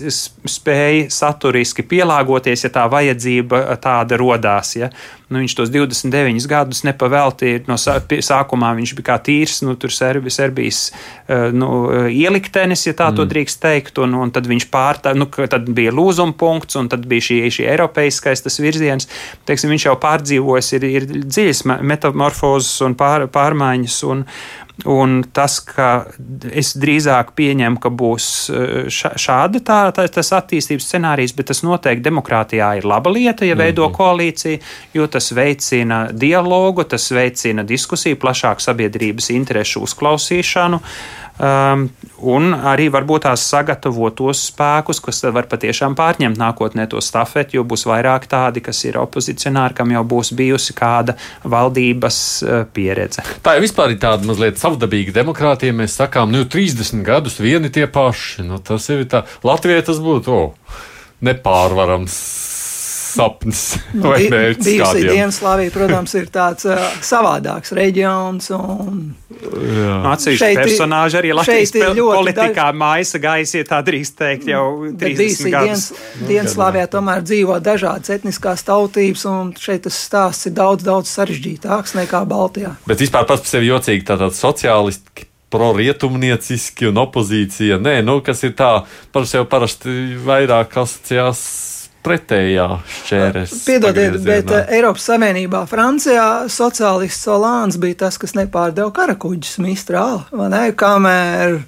spēj saturiski pielāgoties, ja tā vajadzība tāda rodās. Ja. Nu, viņš tos 29 gadus nepavēltīja. No sākumā viņš bija kā tīrs, nu, tur Serbi, Serbijas uh, nu, ieliktenis, ja tā mm. to drīkst teikt, un, un tad viņš pārtā, nu, tad bija lūzuma punkts, un tad bija šī, šī eiropeiskais tas virziens. Teiksim, viņš jau pārdzīvojis, ir, ir dziļas metamorfozes un pār, pārmaiņas. Un, Un tas, ka es drīzāk pieņemu, ka būs eh, šāda tā, tā, tas attīstības scenārijs, bet tas noteikti demokrātijā ir laba lieta, ja veido mm -hmm. koalīciju, jo tas veicina dialogu, tas veicina diskusiju, plašāku sabiedrības interešu uzklausīšanu. Um, un arī varbūt tās sagatavot tos spēkus, kas var patiešām pārņemt nākotnē to stafeti, jo būs vairāk tādi, kas ir opozicionāri, kam jau būs bijusi kāda valdības uh, pieredze. Tā jau vispār ir tāda mazliet savdabīga demokrātija. Mēs sakām, nu, 30 gadus vieni tie paši. Nu, tas ir tā, Latvijai tas būtu oh, nepārvarams sapnis vai mērķis. Bijusī Dienaslāvija, protams, ir tāds uh, savādāks reģions. Atsevišķi personāži arī Latvijas politikā daž... maisa gaisa, ja tā drīkst teikt, jau 30 gadus. Dienaslāvijā tomēr dzīvo dažādas etniskās tautības, un šeit tas stāsts ir daudz, daudz sarežģītāks nekā Baltijā. Bet vispār pats par sevi jocīgi tātad sociālisti prorietumnieciski un opozīcija. Nē, nu, kas ir tā, par sevi parasti vairāk asociās pretējā šķēres. Piedodiet, bet uh, Eiropas Savienībā Francijā sociālists Solāns bija tas, kas nepārdeva karakuģus Mistrāli, vai ne? Kamēr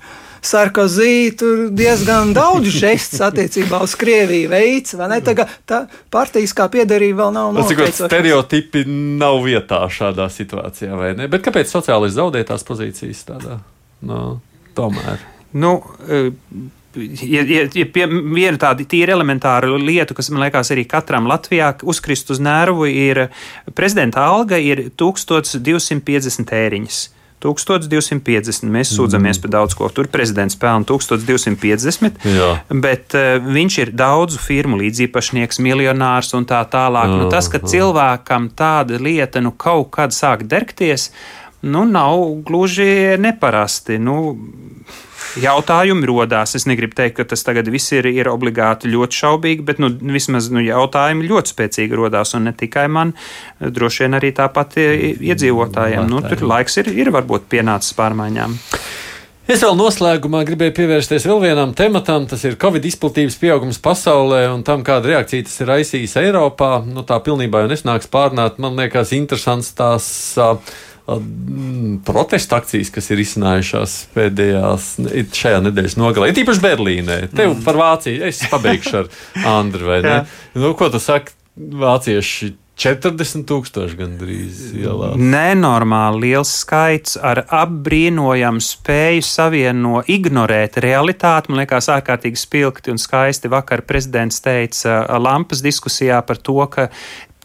Sarkozī tur diezgan daudz žestus attiecībā uz Krieviju veids, vai ne? Tā, tā partijas kā piederība vēl nav noteikta. Stereotipi nav vietā šādā situācijā, vai ne? Bet kāpēc sociālisti zaudē tās pozīcijas tādā? No, tomēr. Nu, uh, ja, ja, ja pie, viena tāda tīra elementāra lieta, kas man liekas arī katram Latvijā uzkrist uz nervu, ir prezidenta alga ir 1250 ēriņas. 1250. Mēs sūdzamies mm. par daudz ko. Tur prezidents pelna 1250, Jā. bet uh, viņš ir daudzu firmu līdziepašnieks, miljonārs un tā tālāk. Jā, nu, tas, ka jā. cilvēkam tāda lieta nu, kaut kad sāk dergties, nu, nav gluži neparasti. Nu, jautājumi rodās. Es negribu teikt, ka tas tagad viss ir, ir obligāti ļoti šaubīgi, bet nu, vismaz nu, jautājumi ļoti spēcīgi rodās. Un ne tikai man, droši vien arī tāpat iedzīvotājiem. Nu, tur laiks ir, ir varbūt pienācis pārmaiņām. Es vēl noslēgumā gribēju pievērsties vēl vienam tematam. Tas ir Covid izplatības pieaugums pasaulē un tam, kāda reakcija tas ir raisījis Eiropā. Nu, tā pilnībā jau nesnāks pārnāt. Man liekas, interesants tās. Uh, protesta akcijas, kas ir izcinājušās pēdējās šajā nedēļas nogalē. Ir īpaši Berlīnē. Tev mm. par Vāciju es pabeigšu ar Andru. nu, ko tu saki? Vācieši 40 tūkstoši gandrīz ielās. Nenormāli liels skaits ar apbrīnojamu spēju savieno ignorēt realitāti. Man liekas, ārkārtīgi spilgti un skaisti. Vakar prezidents teica Lampas diskusijā par to, ka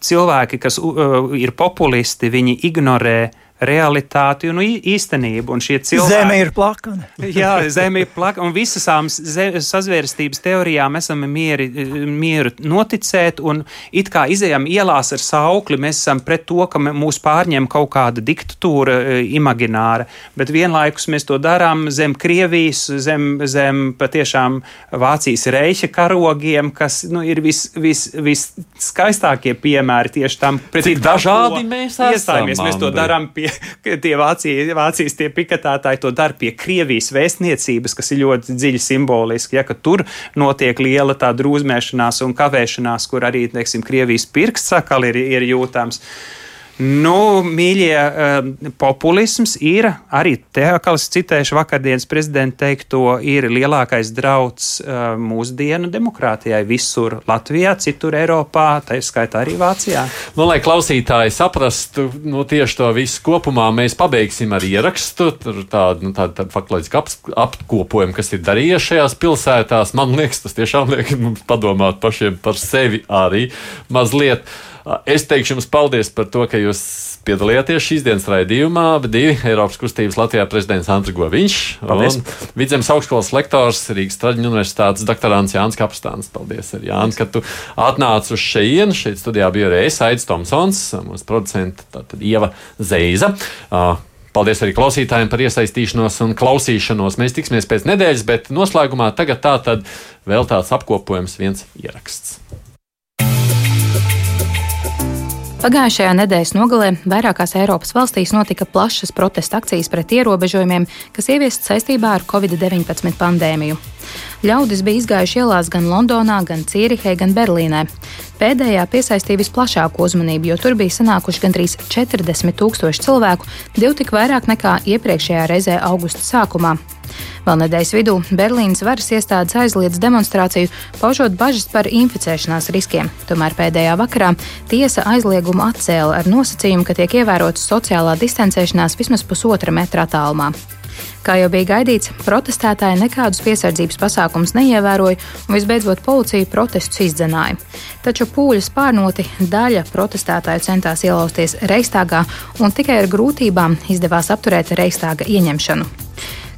cilvēki, kas uh, ir populisti, viņi ignorē realitāti un īstenību. Un cilvēki, zeme ir plakana. jā, zeme ir plakana, un visām sazvērstības teorijām esam mieri, mieru noticēt, un it kā izējām ielās ar saukli, mēs esam pret to, ka mūs pārņem kaut kāda diktatūra e, imagināra, bet vienlaikus mēs to darām zem Krievijas, zem, zem patiešām Vācijas reiķa karogiem, kas nu, ir visskaistākie vis, vis piemēri tieši tam, pret Cik dažādi mēs esam. Mēs to darām pie tie Vācija, Vācijas tie piketētāji to dara pie Krievijas vēstniecības, kas ir ļoti dziļi simboliski, ja, ka tur notiek liela tā drūzmēšanās un kavēšanās, kur arī, teiksim, Krievijas pirksts sakali ir, ir jūtams. Nu, mīļie, uh, populisms ir arī te, kā es citēšu vakardienas prezidenta teikto, ir lielākais drauds uh, mūsdienu demokrātijai visur Latvijā, citur Eiropā, tā skaitā arī Vācijā. Nu, lai klausītāji saprastu nu, tieši to visu kopumā, mēs pabeigsim ar ierakstu, tādu, nu, tādu, tādu faktoloģisku ap, apkopojumu, kas ir darījies šajās pilsētās. Man liekas, tas tiešām liek mums padomāt pašiem par sevi arī mazliet. Es teikšu jums paldies par to, ka jūs piedalījāties šīs dienas raidījumā. Divi Eiropas kustības Latvijā prezidents Andris Goviņš paldies. un Vidzemes augstskolas lektors Rīgas Traģiņu universitātes doktorants Jānis Kapstāns. Paldies, ar Jāni, ka tu atnāc uz šejienu. Šeit studijā bija arī es, Aits Tomsons, mūsu producents, tātad Ieva Zeiza. Paldies arī klausītājiem par iesaistīšanos un klausīšanos. Mēs tiksimies pēc nedēļas, bet noslēgumā tagad tā tad vēl tāds apkopojums, viens ieraksts. Pagājušajā nedēļas nogalē vairākās Eiropas valstīs notika plašas protesta akcijas pret ierobežojumiem, kas ieviestas saistībā ar Covid-19 pandēmiju. Ļaudis bija izgājuši ielās gan Londonā, gan Cīrihē, gan Berlīnē. Pēdējā piesaistīja visplašāko uzmanību, jo tur bija sanākuši gandrīz 40 tūkstoši cilvēku, divi tik vairāk nekā iepriekšējā reizē augusta sākumā. Vēl nedēļas vidū Berlīnas varas iestādes aizliedz demonstrāciju, paužot bažas par inficēšanās riskiem. Tomēr pēdējā vakarā tiesa aizliegumu atcēla ar nosacījumu, ka tiek ievērota sociālā distancēšanās vismaz pusotra metra attālumā. Kā jau bija gaidīts, protestētāji nekādus piesardzības pasākumus neievēroja un visbeidzot policija protestus izdzenāja. Taču pūļu spārnoti daļa protestētāju centās ielausties Reistāgā un tikai ar grūtībām izdevās apturēt Reistāga ieņemšanu.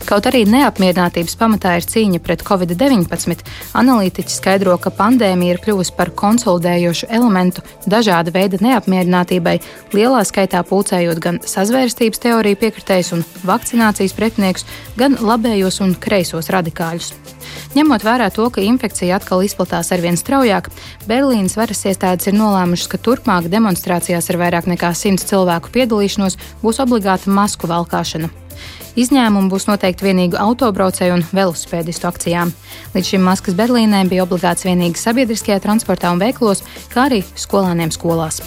Kaut arī neapmierinātības pamatā ir cīņa pret covid-19, analītiķi skaidro, ka pandēmija ir kļuvusi par konsolidējošu elementu dažāda veida neapmierinātībai, lielā skaitā pulcējot gan sazvērstības teoriju piekritējus un vakcinācijas pretiniekus, gan labējos un kreisos radikāļus. Ņemot vērā to, ka infekcija atkal izplatās arvien straujāk, Berlīnas varas iestādes ir nolēmušas, ka turpmāk demonstrācijās ar vairāk nekā 100 cilvēku piedalīšanos būs obligāta masku valkāšana. Izņēmumi būs noteikti vienīgi autobraucēju un velosipēdistu akcijām. Līdz šim maskas Berlīnē bija obligāts vienīgi sabiedriskajā transportā un veiklos, kā arī skolāniem skolās.